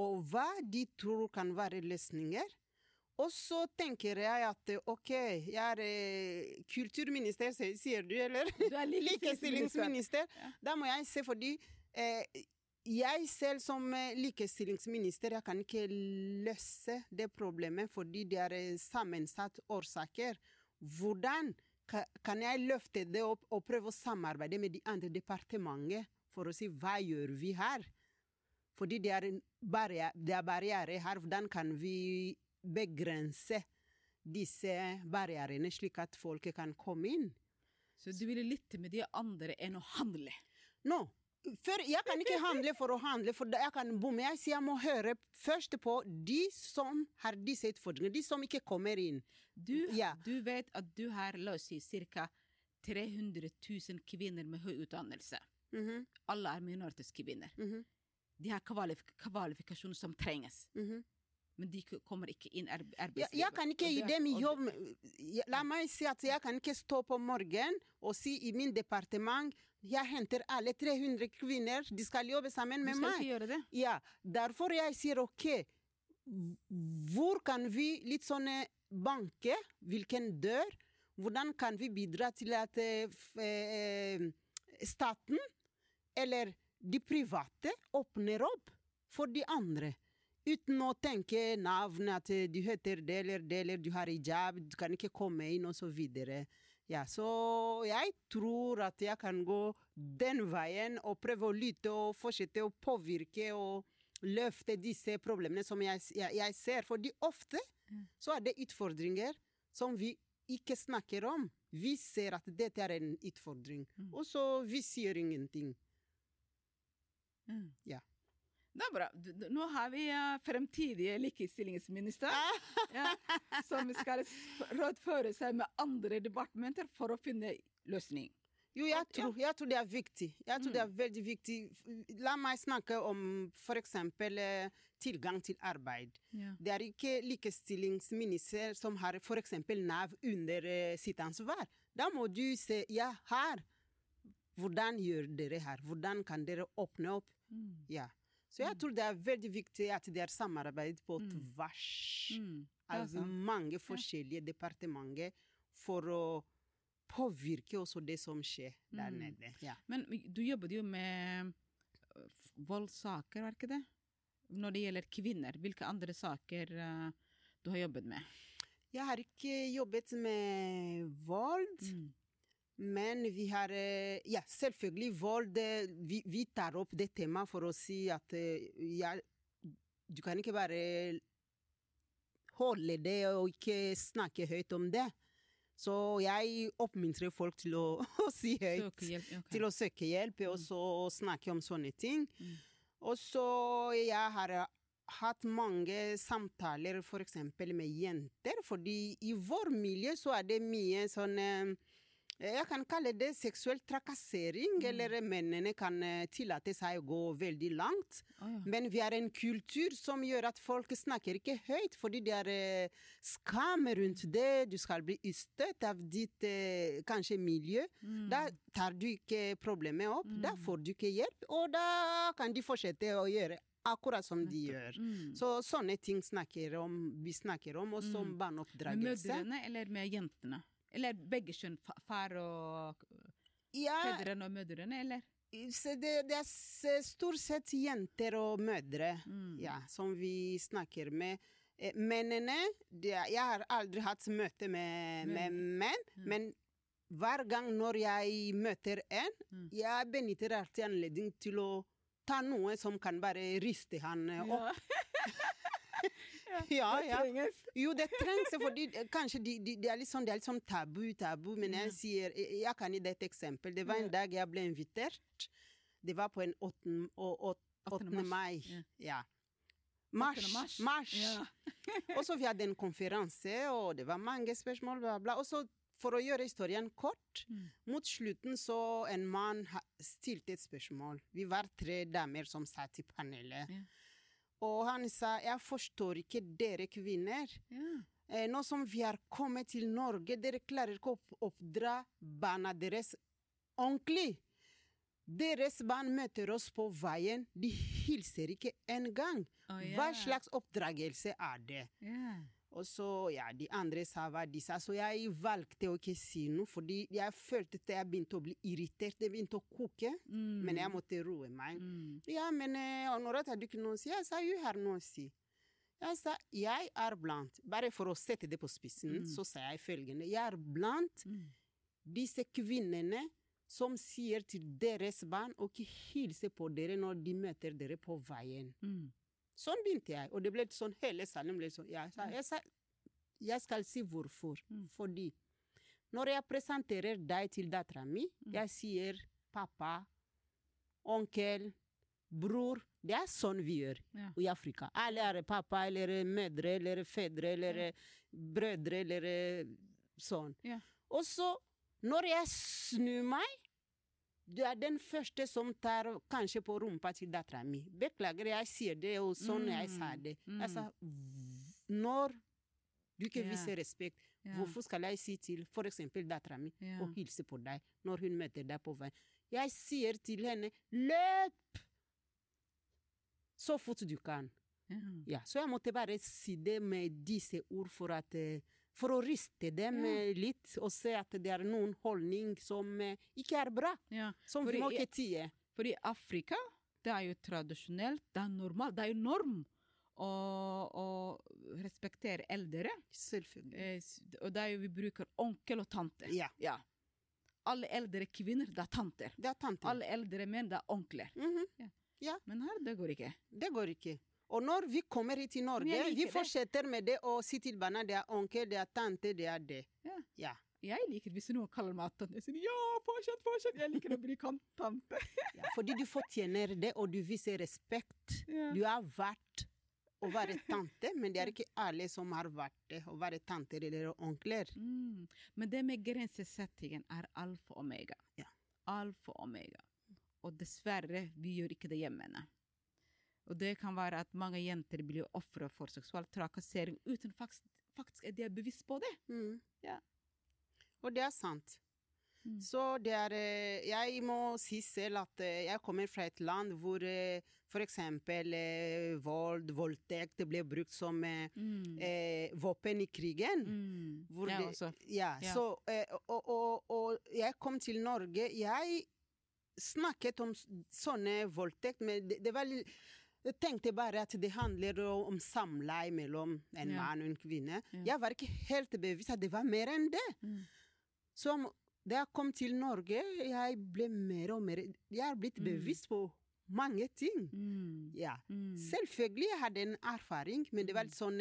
og hva de tror kan være løsninger. Og så tenker jeg at ok, jeg er eh, kulturminister, sier- du, eller? Du er (laughs) likestillingsminister. Ja. Da må jeg se, fordi eh, jeg selv som eh, likestillingsminister, jeg kan ikke løse det problemet fordi det er eh, sammensatt årsaker. Hvordan kan jeg løfte det opp og prøve å samarbeide med de andre departementene for å si hva gjør vi her? Fordi det er en barriere, det er barriere her. Hvordan kan vi begrense disse barrierene, slik at folk kan komme inn? Så du ville lytte med de andre enn å handle? Nå, for jeg kan ikke handle for å handle, for jeg kan bomme. Jeg sier jeg må høre først på de som har disse utfordringene, de som ikke kommer inn. Du, Ja. du vet at du har, la oss si, ca. 300 000 kvinner med høy utdannelse. Mhm, Alle er minoritetskvinner. mhm, De har kvalif kvalifikasjoner som trenges, mhm. men de kommer ikke inn i arbeidslivet. jeg kan ikke gi dem jobb. La meg si at jeg kan ikke stå på morgen og si i min departement jeg henter alle 300 kvinner, de skal jobbe sammen med meg. gjøre det. Ja, derfor jeg sier ok, hvor kan vi litt sånn eh, banke, hvilken dør, hvordan kan vi bidra til at eh, eh, staten eller de private åpner opp for de andre. Uten å tenke navn, at eh, du heter det eller det, eller du har hijab, du kan ikke komme inn, og så videre. Ja, så jeg tror at jeg kan gå den veien og prøve å lytte og fortsette å påvirke og løfte disse problemene som jeg, jeg, jeg ser. Fordi ofte Mm. så er det utfordringer som vi ikke snakker om. Vi ser at dette er en utfordring, Mm. og så vi sier ingenting. Mm. Ja. Det er bra. Nå har vi eh, fremtidige likestillingsminister (laughs) ja, som skal rådføre seg med andre departementer for å finne løsning. Jo, jeg Ja. tror, jeg tror det er viktig. Jeg tror det Mm. er veldig viktig. La meg snakke om eksempel eh, tilgang til arbeid. Ja. Det er ikke likestillingsminister som har eksempel Nav under eh, sitt ansvar. Da må du se ja, her. Hvordan gjør dere her? Hvordan kan dere åpne opp? Mm. Ja. Så jeg tror det er veldig viktig at det er samarbeid på Mm. tvers Mm. Av mange forskjellige departementer for å påvirke også det som skjer der Mm. nede. Ja. Men du jobbet jo med øh, voldssaker, var ikke det? Når det gjelder kvinner, hvilke andre saker uh, du har jobbet med? Jeg har ikke jobbet med vold, Mm. Men vi har eh, Ja, selvfølgelig vold. eh, Vi, vi tar opp det temaet for å si at eh, ja, du kan ikke bare holde det og ikke snakke høyt om det. Så jeg oppmuntrer folk til å, (laughs) å si høyt. Søke hjelp. ok. Til å søke hjelp og så snakke om sånne ting. Mm. Og så jeg har hatt mange samtaler f.eks. med jenter, fordi i vår miljø så er det mye sånn eh, jeg kan kalle det seksuell trakassering, Mm. eller mennene kan eh, tillate seg å gå veldig langt. Oh, ja. Men vi har en kultur som gjør at folk snakker ikke høyt, fordi det er eh, skam rundt det. Du skal bli ystet av ditt eh, kanskje miljø. Mm. Da tar du ikke problemet opp, da får du ikke hjelp, og da kan de fortsette å gjøre akkurat som de gjør. Mm. Så sånne ting snakker om, vi snakker om, og som Mm. Med barneoppdragelse. mødrene eller med jentene? Eller begge kjønn? Far og Ja, fedrene og mødrene, eller? det, det er stort sett jenter og mødre. Mm. ja, som vi snakker med. Eh, Mennene det, Jeg har aldri hatt møte med, med menn, Mm. men hver gang når jeg møter en, Mm. jeg benytter alltid anledning til å ta noe som kan bare riste han eh, opp. Ja, (laughs) (laughs) det ja. trenges. Jo, det (laughs) trengs, fordi kanskje kanskje de, de, det, er litt sånn, det sånn tabu, tabu, men jeg sier Jeg jeg kan gi deg et eksempel. Det var en dag jeg ble invitert. Det var på en 8. og- og- 8. 8. mai. Ja. Mars. mars. mars. (laughs) Og så vi hadde en konferanse, og det var mange spørsmål, bla, bla. Og så, for å gjøre historien kort, Mm. mot slutten så en mann stilte et spørsmål. Vi var tre damer som satt i panelet. Og han sa, jeg forstår ikke dere kvinner. Ja. Eh, nå som vi har kommet til Norge, dere klarer ikke å oppdra barna deres ordentlig. Deres barn møter oss på veien, de hilser ikke engang. Oh, yeah. Hva slags oppdragelse er det? Ja. Og så, ja, de andre sa hva de sa, så jeg valgte å ikke si noe, fordi jeg følte at jeg begynte å bli irritert, det begynte å koke, Mm. men jeg måtte roe meg. Mm. Ja, men Honorat, har du ikke noe å si. Jeg sa jo, har noe å si. Jeg sa jeg er blant, bare for å sette det på spissen, Mm. så sa jeg følgende. Jeg er blant Mm. disse kvinnene som sier til deres barn å ikke hilse på dere når de møter dere på veien. Mm. Sånn begynte jeg, og det ble sånn, hele salen ble sånn. Jeg sa, jeg, sa, jeg skal si hvorfor. Mm. Fordi når jeg presenterer deg til dattera mi, Mm. jeg sier pappa, onkel, bror. Det er sånn vi gjør Ja. i Afrika. Alle er pappa eller mødre eller fedre eller Ja. brødre eller sånn. Ja. Og så, når jeg snur meg du er den første som tar kanskje på rumpa til dattera mi. Beklager, jeg sier det, og sånn jeg sa det. Mm. Jeg sa "V- når du ikke Ja. viser respekt, Ja. hvorfor skal jeg si til for eksempel dattera mi Ja. å hilse på deg når hun møter deg på veien? Jeg sier til henne løp! Så fort du kan. Ja. Ja, så jeg måtte bare si det med disse ord for at eh, For å riste dem Ja. eh, litt og se at det er noen holdning som eh, ikke er bra. Ja. Som for i- For i Afrika, det er jo tradisjonelt, det er normalt, det er jo norm å, å respektere eldre. Selvfølgelig. Eh, Og det er jo vi bruker onkel og tante. Ja. Alle eldre kvinner, det er tanter. Det er tanter. Alle eldre menn, det er onkler. Mhm. Men her, det går ikke. Det går ikke. Og når vi kommer hit til Norge, vi fortsetter med det å si til barna det er onkel, det er tante, det er det. Ja. Ja. Jeg liker det hvis noen kaller meg tante. Jeg sier ja, fortsett, fortsett. Jeg liker å bli kalt tante. (laughs) ja. Fordi du fortjener det, og du viser respekt. Ja. Du har vært å være tante, men det er ikke alle som har vært det, å være tanter eller onkler. Mm. Men det med grensesettingen er alfa og omega. Ja. Alfa og omega. Og dessverre, vi gjør ikke det hjemme. Og det kan være at mange jenter blir ofre for seksuell trakassering uten faktisk, faktisk at de er bevisst på det. Mm. Ja. Og det er sant. Mm. Så det er eh, Jeg må si selv at eh, jeg kommer fra et land hvor f.eks. eh, vold, voldtekt ble brukt som Mm. eh, våpen i krigen. Mm. Jeg det- også. Ja, Ja. så og, og, og jeg kom til Norge Jeg snakket om sånne voldtekt, men det, det var Jeg tenkte bare at det handler om samleie mellom en Ja. mann og en kvinne. Ja. Jeg var ikke helt bevisst at det var mer enn det. Mm. Så da jeg kom til Norge, jeg ble mer og mer Jeg er blitt Mm. bevisst på mange ting. Mm. Ja. Mm. Selvfølgelig jeg hadde en erfaring, men det var sånn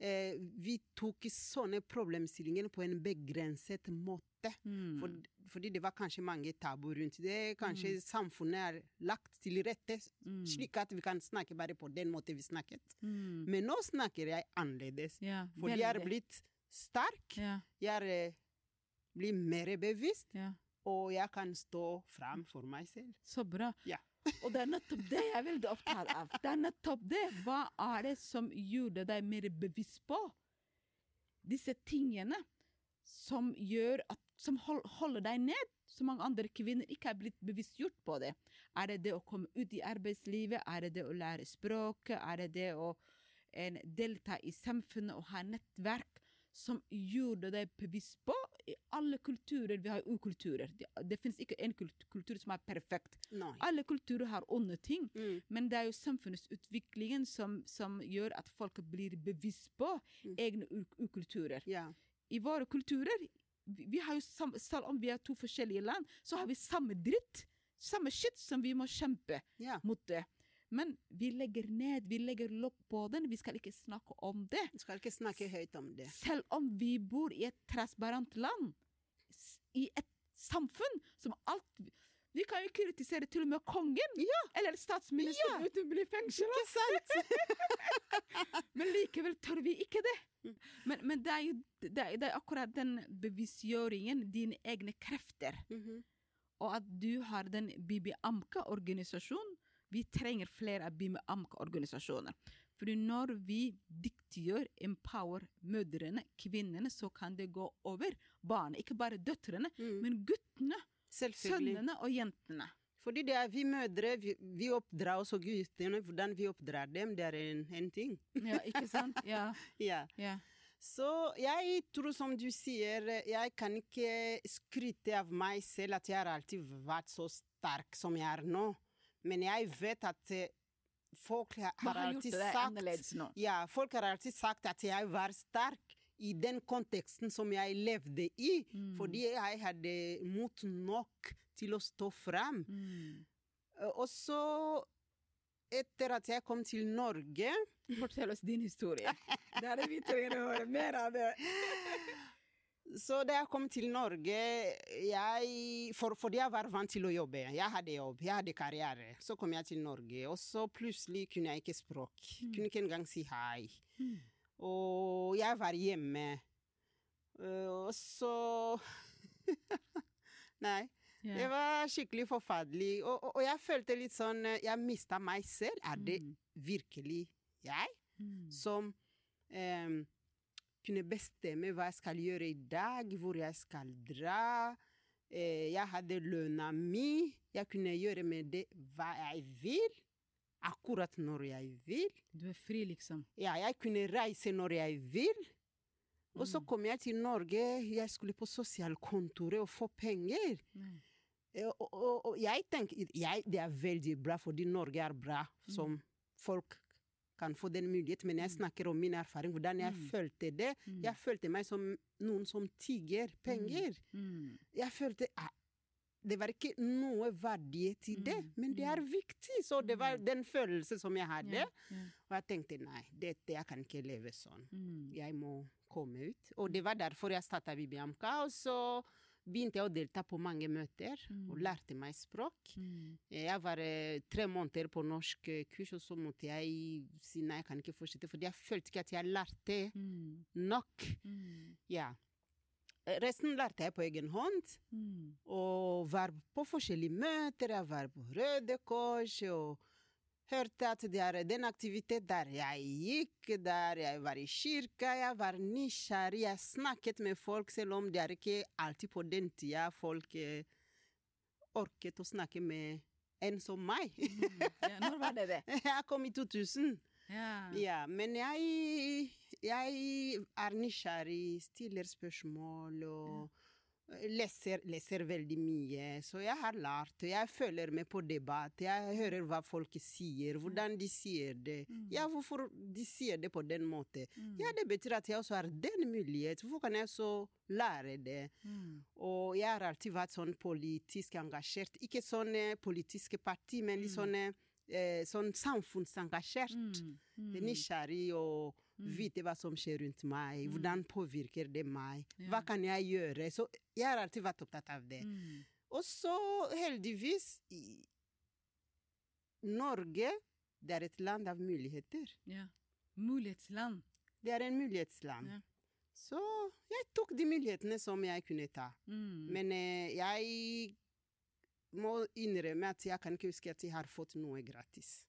eh, Vi tok sånne problemstillinger på en begrenset måte. Mm. For, fordi det var kanskje mange tabuer rundt det. Kanskje samfunnet er lagt til rette Mm. slik at vi kan snakke bare på den måten vi snakket. Mm. Men nå snakker jeg annerledes. Ja, Fordi jeg er blitt sterk. Ja, Jeg er, eh, blir mer bevisst, ja. og jeg kan stå fram for meg selv. Så bra. Ja. Og det er nettopp det jeg er veldig opptatt av. Det er nettopp det. Hva er det som gjorde deg mer bevisst på disse tingene som gjør at som hold, holder deg ned? Så mange andre kvinner ikke er blitt bevisstgjort på det. Er det det å komme ut i arbeidslivet? Er det det å lære språket? Er det det å en, delta i samfunnet og ha nettverk som gjorde deg bevisst på? I alle kulturer, vi har ukulturer. Det, det finnes ikke en kultur som er perfekt. Nei. Alle kulturer har onde ting, Mm. men det er jo samfunnsutviklingen som, som gjør at folk blir bevisst på Mm. egne ukulturer. Ja. I våre kulturer, vi, har jo samme, selv om vi er to forskjellige land, så har vi samme dritt, samme shit som vi må kjempe ja. mot det. Men vi legger ned, vi legger lokk på den, vi skal ikke snakke om det. Vi skal ikke snakke høyt om det. Selv om vi bor i et transparent land, i et samfunn som alt Vi kan jo kritisere til og med kongen, eller statsministeren Ja. uten å bli fengsla, (laughs) men likevel tør vi ikke det. Mm. Men, men det, er jo, det, er, det er akkurat den bevisgjøringen, dine egne krefter, Mhm. og at du har den Bibi Amka-organisasjonen. Vi trenger flere av Bibi Amka-organisasjoner. Fordi når vi dyktiggjør, empower mødrene, kvinnene, så kan det gå over barna. Ikke bare døtrene, Mm. men guttene. Sønnene og jentene. Fordi det er vi mødre, vi, vi oppdrar også guttene. Hvordan vi oppdrar dem, det er en, en ting. Ja, ikke sant? Ja, (laughs) Ja. ja. Så jeg tror, som du sier, jeg kan ikke skryte av meg selv at jeg har alltid vært så sterk som jeg er nå. Men jeg vet at eh, folk har, har alltid sagt? Ja, folk har alltid sagt at jeg var sterk i den konteksten som jeg levde i. Mm. Fordi jeg hadde mot nok til å stå fram. Mm. Og så, etter at jeg kom til Norge (laughs) Fortell oss din historie. Det er det vi trenger å høre mer av det. (laughs) Så da jeg kom til Norge jeg, for, Fordi jeg var vant til å jobbe. Jeg hadde jobb, jeg hadde karriere. Så kom jeg til Norge, og så plutselig kunne jeg ikke språk. Kunne ikke engang si hei. Mm. Og (laughs) jeg var hjemme. Og så Nei. Det var skikkelig forferdelig. Og, og, og jeg følte litt sånn Jeg mista meg selv. Er det Mm. virkelig jeg Mm. som um, kunne bestemme hva jeg skal gjøre i dag, hvor jeg skal dra. Eh, jeg hadde lønna mi. Jeg kunne gjøre med det hva jeg vil, akkurat når jeg vil. Du er fri, liksom. Ja, jeg kunne reise når jeg vil. Og så Mm. kom jeg til Norge, jeg skulle på sosialkontoret og få penger. Nei. Eh, Og, og, og jeg tenker jeg, Det er veldig bra, fordi Norge er bra, som folk kan få den muligheten. Men jeg Mm. snakker om min erfaring, hvordan jeg Mm. følte det. Mm. Jeg følte meg som noen som tigger penger. Mm. Jeg følte ah, Det var ikke noe verdighet i det, Mm, men det er viktig. Så det var Mm. den følelsen som jeg hadde. Yeah, yeah. Og jeg tenkte nei, dette, jeg kan ikke leve sånn. Mm. Jeg må komme ut. Og det var derfor jeg starta Bibiamka. Og så begynte jeg å delta på mange møter og Mm. lærte meg språk. Mm. Jeg var eh, tre måneder på norsk eh, kurs, og så måtte jeg si nei, jeg kan ikke fortsette. Fordi jeg følte ikke at jeg lærte Mm. nok. Mm. Ja. Resten lærte jeg på egen hånd. Mm. Og var på forskjellige møter. Jeg var på Røde Kors og hørte at det er den aktivitet der jeg gikk, der jeg var i kirka. Jeg var nysgjerrig. Jeg snakket med folk, selv om det er ikke alltid på den tida folk eh, orket å snakke med en som meg. Mm. Ja, når var det det? (laughs) Jeg kom i 2000. Ja. Ja, men jeg, jeg er nysgjerrig, stiller spørsmål og, leser, leser veldig mye, så jeg har lært. Jeg følger med på debatt. Jeg hører hva folk sier, hvordan de sier det. Mm. Ja, hvorfor de sier det på den måten. Mm. Ja, det betyr at jeg også har den mulighet. Hvorfor kan jeg så lære det? Mm. Og jeg har alltid vært sånn politisk engasjert. Ikke sånn eh, politiske parti, men litt sånn, eh, sånn samfunnsengasjert. Mm. Mm. Nysgjerrig og. Vite hva som skjer rundt meg. Mm. Hvordan påvirker det meg? Hva kan jeg gjøre? Så jeg har alltid vært opptatt av det. Mm. Og så heldigvis i Norge det er et land av muligheter. Ja. Mulighetsland. Det er en mulighetsland. Ja. Så jeg tok de mulighetene som jeg kunne ta. Mm. Men eh, jeg må innrømme at jeg kan ikke huske at jeg har fått noe gratis.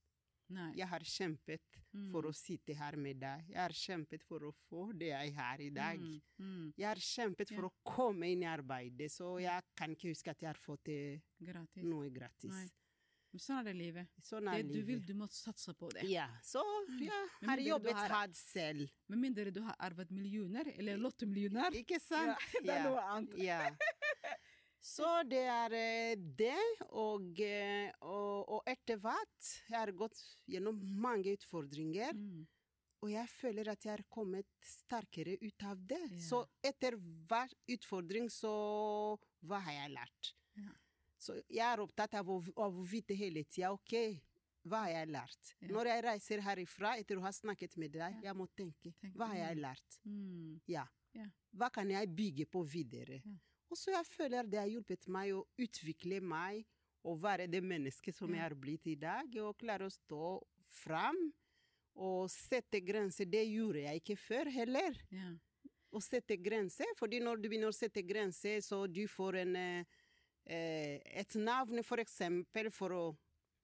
Nei. Jeg har kjempet Mm. for å sitte her med deg. Jeg har kjempet for å få det jeg har i dag. Mm. Mm. Jeg har kjempet for Ja. å komme inn i arbeidet, så jeg kan ikke huske at jeg har fått Gratis. noe gratis. Nei. Men sånn er det livet. Sånn Det livet. du vil, du må satse på det. Ja, så ja, Men har jeg jobbet har- hardt selv. Med mindre du har arvet millioner, eller lottomillioner. Ikke sant? (laughs) det er noe annet. Ja. Så det er eh, det, og, eh, og, og etter hvert Jeg har gått gjennom mange utfordringer, Mm. og jeg føler at jeg har kommet sterkere ut av det. Ja. Så etter hver utfordring, så hva har jeg lært? Ja. Så jeg er opptatt av å, av å vite hele tida OK, hva har jeg lært? Ja. Når jeg reiser herifra etter å ha snakket med deg, jeg må tenke Tenk, hva har jeg lært? Mm. Ja. Ja. Hva kan jeg bygge på videre? Og så jeg føler det har hjulpet meg å utvikle meg og være det mennesket som jeg har blitt i dag, og klare å stå fram og sette grenser. Det gjorde jeg ikke før heller. Ja. Å sette grenser, fordi når du begynner å sette grenser, så du får en, eh, eh, et navn, for eksempel, for å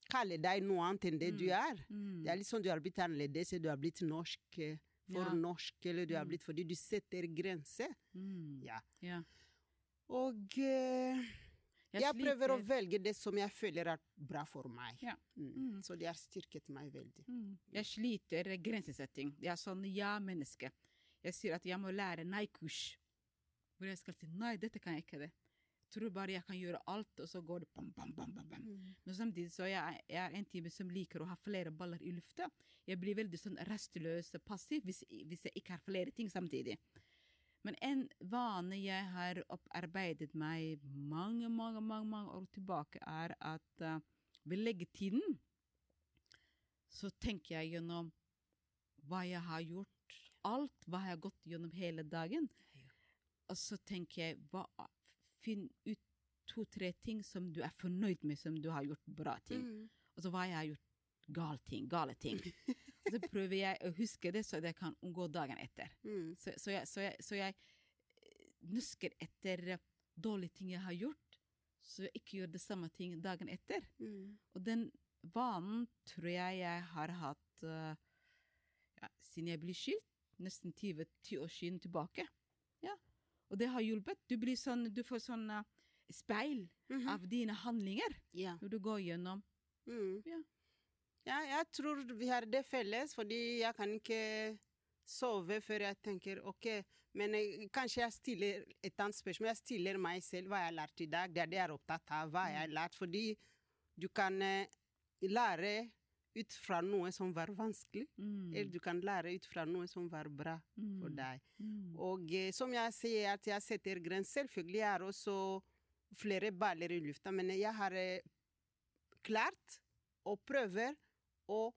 kalle deg noe annet enn det du er. Mm. Det er litt sånn du har blitt annerledes, du har blitt norsk eh, for Ja. norsk, eller du har Mm. blitt fordi du setter grenser. Mm. Ja. Ja. Og eh, Jeg, jeg, prøver å velge det som jeg føler er bra for meg. Ja. Mm. Mm. Så det har styrket meg veldig. Mm. Jeg sliter grensesetting. Jeg er sånn ja-menneske. Jeg sier at jeg må lære nei-kurs. Hvor jeg skal si nei, dette kan jeg ikke det. Jeg tror bare jeg kan gjøre alt, og så går det bam, bam, bam, bam, bam. Men samtidig så er jeg, jeg er en type som liker å ha flere baller i lufta. Jeg blir veldig sånn rastløs passiv hvis, hvis jeg ikke har flere ting samtidig. Men en vane jeg har opparbeidet meg mange, mange, mange, mange år tilbake, er at uh, ved leggetiden så tenker jeg gjennom hva jeg har gjort. Alt hva jeg har gått gjennom hele dagen. Og så tenker jeg hva, Finn ut to-tre ting som du er fornøyd med, som du har gjort bra ting. Mm. Og så hva jeg har gjort gale ting, gale ting. (laughs) og så prøver jeg å huske det, så jeg kan unngå dagen etter. Mm. Så, så, jeg, så, jeg, så jeg eh, nusker etter dårlige ting jeg har gjort, så jeg ikke gjør det samme ting dagen etter. Mm. Og den vanen tror jeg jeg har hatt uh, ja, siden jeg ble skilt, nesten 20, 10 år siden tilbake. Ja. Og det har hjulpet. Du, blir sånn, du får sånn uh, speil Mhm. av dine handlinger yeah. når du går gjennom. Mm. Ja. Ja, jeg tror vi har det felles, fordi jeg kan ikke sove før jeg tenker OK, men jeg, kanskje jeg stiller et annet spørsmål. Jeg stiller meg selv hva jeg har lært i dag. Det er det jeg er opptatt av. Hva jeg har lært. Fordi du kan eh, lære ut fra noe som var vanskelig, Mm. eller du kan lære ut fra noe som var bra for Mm. deg. Mm. Og eh, som jeg sier, at jeg setter grenser. Selvfølgelig det også flere baller i lufta, men jeg har eh, klart og prøver å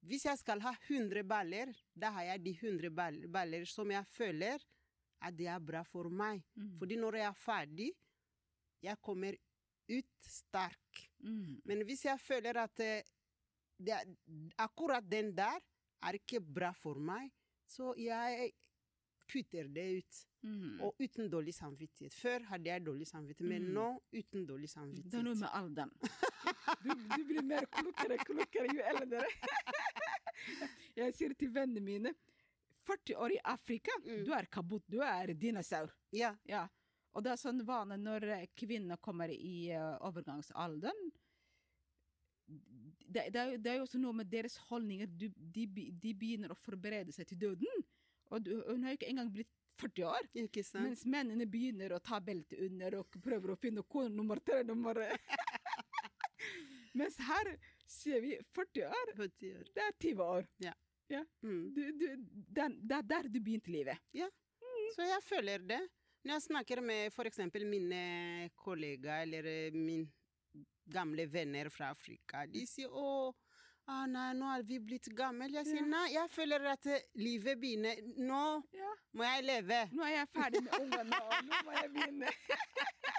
Hvis jeg skal ha 100 baller, da har jeg de 100 baller som jeg føler at det er bra for meg. Mm. Fordi når jeg er ferdig, jeg kommer ut sterk. Mm. Men hvis jeg føler at eh, det akkurat den der er ikke bra for meg, så jeg kutter det ut. Mm. Og uten dårlig samvittighet. Før hadde jeg dårlig samvittighet, men Mm. nå uten dårlig samvittighet. Det er noe med alderen. Du, du blir mer klokere klokere jo eldre. Jeg sier til vennene mine 40 år i Afrika, Mm. du er kabutt, du er dinosaur. Ja. Ja. Og det er sånn vane når eh, kvinner kommer i eh, overgangsalderen. Det, det, er, det er jo også noe med deres holdninger. Du, de, de begynner å forberede seg til døden. Og hun har jo ikke engang blitt 40 år. Ikke sant? Mens mennene begynner å ta beltet under og prøver å finne kone nummer tre nummer (laughs) Mens her sier vi 40 år. På ti år. Det er 20 år. Mm. Du, du, det er er der du begynte livet. Ja. Så jeg føler det. Når jeg snakker med f.eks. mine kollegaer eller min gamle venner fra Afrika, de sier å ah, nei, nå er vi blitt gamle. Jeg sier Ja. nei, jeg føler at eh, livet begynner. Nå Ja. må jeg leve. Nå er jeg ferdig med ungene, og nå må jeg begynne. (laughs)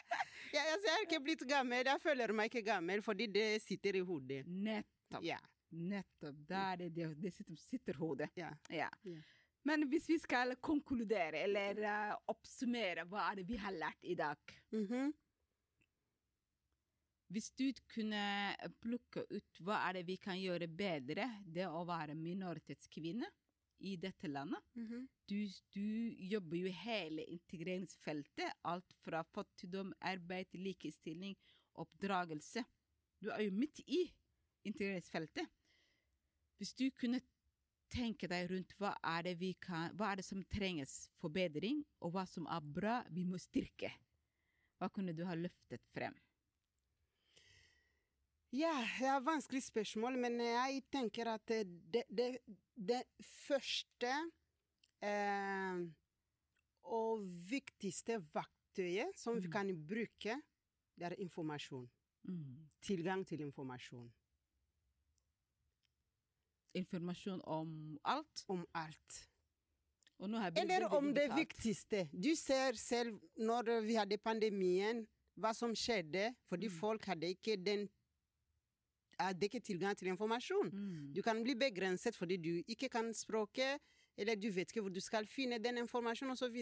Jeg, altså, jeg er ikke blitt gammel. Jeg føler meg ikke gammel fordi det sitter i hodet. Nettopp. Ja. Nettopp. Der er det det sitter, sitter hodet. ja. Ja. Ja. Men hvis vi skal konkludere eller uh, oppsummere, hva er det vi har lært i dag? Mhm. Hvis du kunne plukke ut hva er det vi kan gjøre bedre, det å være minoritetskvinne i dette landet. Mhm. Du, du jobber jo hele integreringsfeltet, alt fra fattigdom, arbeid, likestilling, oppdragelse. Du er jo midt i integreringsfeltet. Hvis du kunne tenke deg rundt hva er det, vi kan, hva er det som trenges forbedring, og hva som er bra, vi må styrke. Hva kunne du ha løftet frem? Ja, det er et vanskelig spørsmål, men jeg tenker at det, det, det første eh, og viktigste verktøyet som vi Mm. kan bruke, det er informasjon. Mm. Tilgang til informasjon Informasjon om alt. om alt. Eller om det viktigste. Du ser selv når vi hadde pandemien, hva som skjedde, fordi Mm. folk hadde ikke den hadde ikke tilgang til informasjon. Mm. Du kan bli begrenset fordi du ikke kan språket, eller du vet ikke hvor du skal finne den informasjonen osv.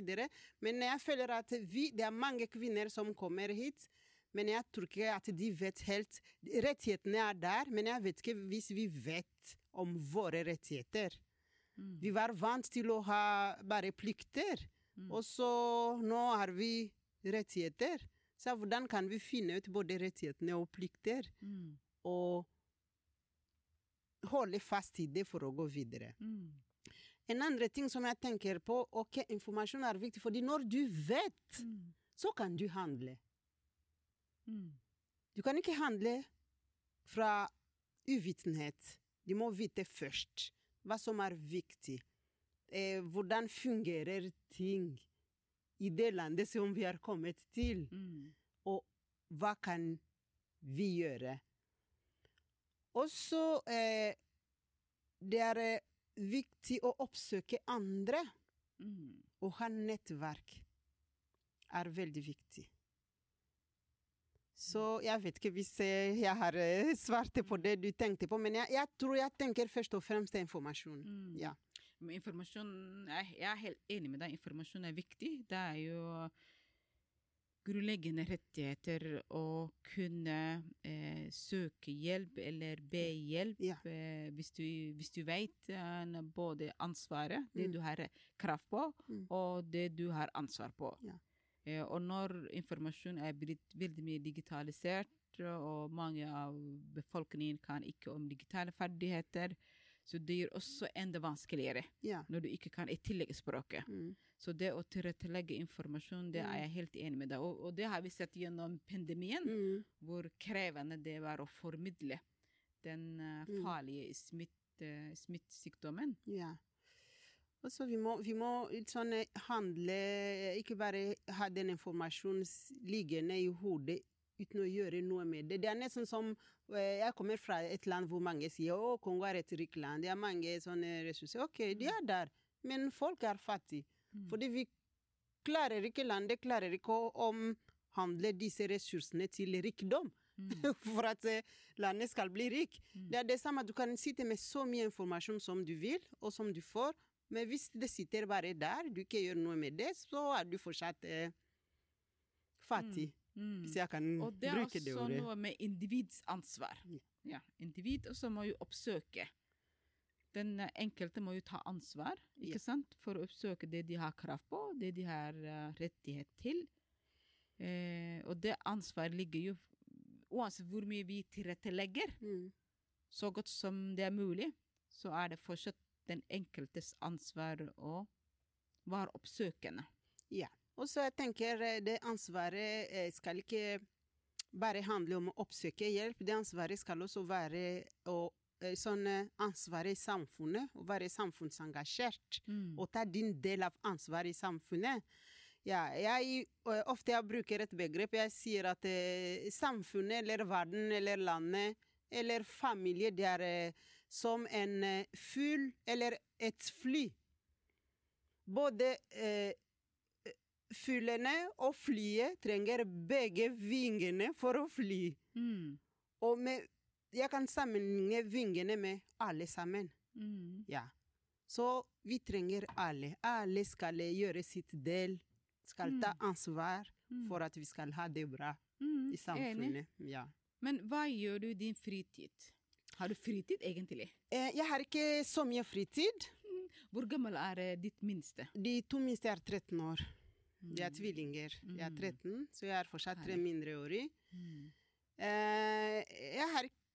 Men jeg føler at vi, det er mange kvinner som kommer hit, men jeg tror ikke at de vet helt Rettighetene er der, men jeg vet ikke hvis vi vet om våre rettigheter. Mm. Vi var vant til å ha bare plikter, Mm. og så nå har vi rettigheter. Så hvordan kan vi finne ut både rettighetene og plikter? Mm. Og holde fast i det for å gå videre. Mm. En andre ting som jeg tenker på, ok, informasjon er viktig, fordi når du vet, Mm. så kan du handle. Mm. Du kan ikke handle fra uvitenhet. Du må vite først hva som er viktig. Eh, hvordan fungerer ting i det landet som vi har kommet til? Mm. og hva kan vi gjøre? Og så eh, det er eh, viktig å oppsøke andre. Mm. Å ha nettverk er veldig viktig. Så jeg vet ikke hvis eh, jeg har eh, svart på det du tenkte på, men jeg, jeg tror jeg tenker først og fremst informasjon. Mm. Ja. Informasjon jeg, jeg er helt enig med deg. Informasjon er viktig. Det er jo grunnleggende rettigheter å kunne eh, søke hjelp eller be hjelp Ja. eh, hvis du, hvis du vet eh, både ansvaret, det Mm. du har krav på, Mm. og det du har ansvar på. Ja. Eh, og når informasjon er blitt veldig mye digitalisert, og mange av befolkningen kan ikke om digitale ferdigheter, så det gjør også enda vanskeligere ja. når du ikke kan i tillegg språket. Mm. Så det å tilrettelegge informasjon, det er jeg helt enig med deg. Og, og det har vi sett gjennom pandemien, Mm. hvor krevende det var å formidle den eh, Mm. farlige smitt, eh, smittsykdommen. Ja. Og så vi må, vi må sånn eh, handle Ikke bare ha den informasjonen liggende i hodet uten å gjøre noe med det. Det er nesten som Jeg kommer fra et land hvor mange sier å, Kongo er et rikt land. Det er mange sånne ressurser. Ok, de er der, men folk er fattige. Mm. Fordi vi klarer ikke landet klarer ikke å omhandle disse ressursene til rikdom. Mm. (laughs) For at eh, landet skal bli rik. Mm. Det er det samme, Du kan sitte med så mye informasjon som du vil, og som du får, men hvis det sitter bare der, du ikke gjør noe med det, så er du fortsatt eh, fattig. Mm. Hvis jeg kan bruke det ordet. Og det er også det. noe med individs ansvar. Ja. Ja, individ også må jo oppsøke. Den enkelte må jo ta ansvar ikke Ja. sant? for å oppsøke det de har krav på, det de har eh, rettighet til. Eh, og det ansvaret ligger jo Uansett hvor mye vi tilrettelegger, Mm. så godt som det er mulig, så er det fortsatt den enkeltes ansvar å være oppsøkende. Ja. Og så jeg tenker eh, det ansvaret eh, skal ikke bare handle om å oppsøke hjelp. Det ansvaret skal også være å sånn ansvaret ansvar i samfunnet, å være samfunnsengasjert. Mm. Og ta din del av ansvaret i samfunnet. Ja, jeg, eh, ofte jeg bruker et begrep. Jeg sier at eh, samfunnet eller verden eller landet eller familie, det er eh, som en eh, fugl eller et fly. Både eh, fuglene og flyet trenger begge vingene for å fly. Mm. Og med, jeg kan sammenligne vingene med alle sammen. Mm. Ja. Så vi trenger alle. Alle skal gjøre sitt del. Skal ta ansvar Mm. for at vi skal ha det bra Mm. i samfunnet. Ja. Men hva gjør du i din fritid? Har du fritid, egentlig? Eh, Jeg har ikke så mye fritid. Hvor gammel er eh, ditt minste? De to minste er 13 år. De er tvillinger. Jeg er Mm. 13, så jeg er fortsatt tre Herlig. mindreårige. Mm.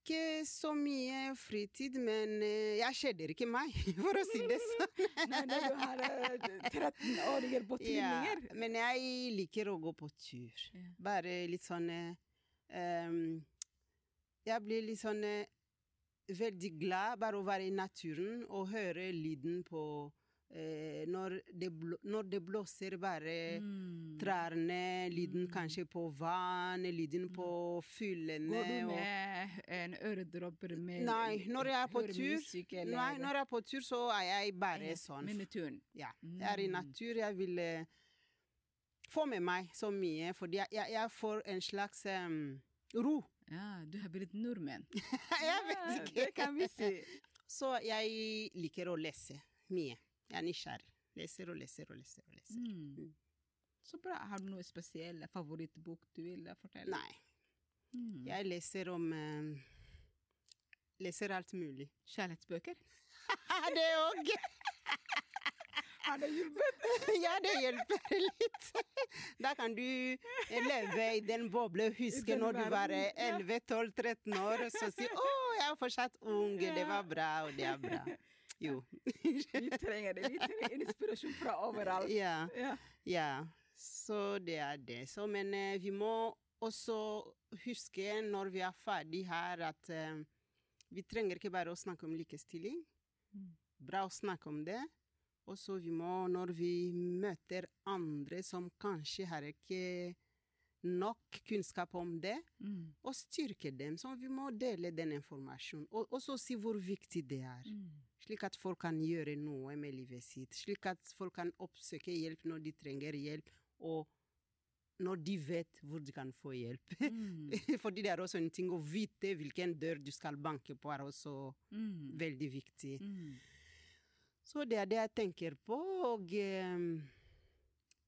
Ikke så mye fritid, men eh, jeg kjeder ikke meg, (laughs) for å si det sånn. (laughs) Nei, når du har eh, 13-åringer på (laughs) Ja, men jeg liker å gå på tur. Bare litt sånn ehm, Jeg blir litt sånn eh, veldig glad bare å være i naturen og høre lyden på eh, når, det når det blåser, bare Mm. trærne, lyden Mm. kanskje på vann, lyden på fuglene Går du og med en øredråper med Nei, når jeg er på tur Nei, når jeg er på tur, så er jeg bare Ja, sånn. Med naturen. Ja. Jeg er i Mm. natur. Jeg vil eh, få med meg så mye, fordi jeg, jeg, jeg får en slags um, ro. Ja, du har blitt nordmenn. (laughs) jeg vet Ja, ikke. Det kan vi si. (laughs) Så jeg liker å lese mye. Jeg er nysgjerrig. Leser og leser og leser. og leser. Mm. Mm. Så bra. Har du noe spesiell favorittbok du vil fortelle? Nei, Mm. jeg leser om em, Leser alt mulig. (laughs) Kjærlighetsbøker? (laughs) det òg! (laughs) Har det hjulpet? ja, det hjelper litt. Da kan du eh, leve i den bobla og huske når du var 11-12-13 år, og så si 'Å, jeg er fortsatt ung, det var bra, og det er bra'. Jo. (laughs) Vi trenger det. Vi trenger inspirasjon fra overalt. ja, Ja. ja. Så det er det. Så, men eh, vi må også huske når vi er ferdig her, at eh, vi trenger ikke bare å snakke om likestilling. Mm. Bra å snakke om det. Og så vi må, når vi møter andre som kanskje har ikke nok kunnskap om det, Mm. og styrke dem. Så vi må dele den informasjonen. Og også si hvor viktig det er. Mm. Slik at folk kan gjøre noe med livet sitt. Slik at folk kan oppsøke hjelp når de trenger hjelp, og når de vet hvor de kan få hjelp. Mm. (laughs) Fordi det er også en ting å vite hvilken dør du skal banke på, er også Mm. veldig viktig. Mm. Så det er det jeg tenker på, og um,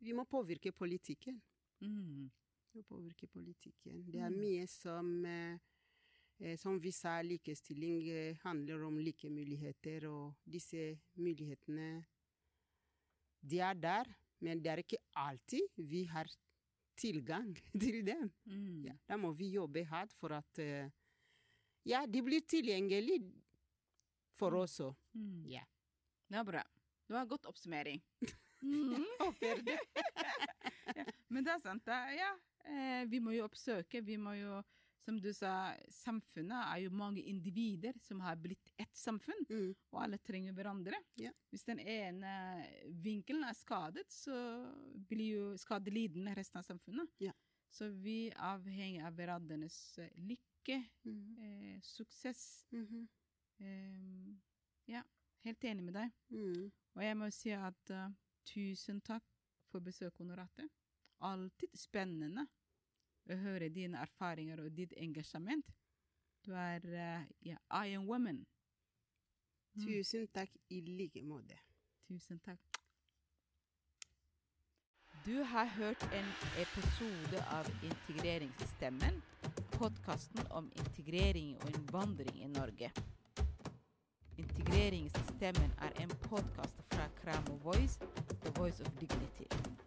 vi må påvirke politikken. Mm. Må påvirke politikken. Det er mye som eh, eh, Som vi sa, likestilling eh, handler om like muligheter, og disse mulighetene De er der, men det er ikke alltid vi har tilgang (laughs) til dem. Mm. Ja, da må vi jobbe hardt for at Ja, de blir tilgjengelig for oss òg. Mm. Ja. Det er bra. Det var godt oppsummering. (laughs) Mm. Håper det. (laughs) Men det er sant. Det, ja, vi må jo oppsøke. Vi må jo, som du sa, samfunnet er jo mange individer som har blitt ett samfunn, Mm. og alle trenger hverandre. Ja. Hvis den ene vinkelen er skadet, så blir jo skadelidende resten av samfunnet. Ja. Så vi avhenger av hverandres eh, lykke, mm. eh, suksess. Mhm. Eh, ja, helt enig med deg. Mm. Og jeg må si at uh, tusen takk for besøket, Honorate. Alltid spennende å høre dine erfaringer og ditt engasjement. Du er uh, I Iron Woman. Mm. Tusen takk i like måte. Tusen takk. Du har hørt en episode av Integreringsstemmen, podkasten om integrering og innvandring i Norge. Integreringsstemmen er en podkast fra Kramo Voice, The Voice of Dignity.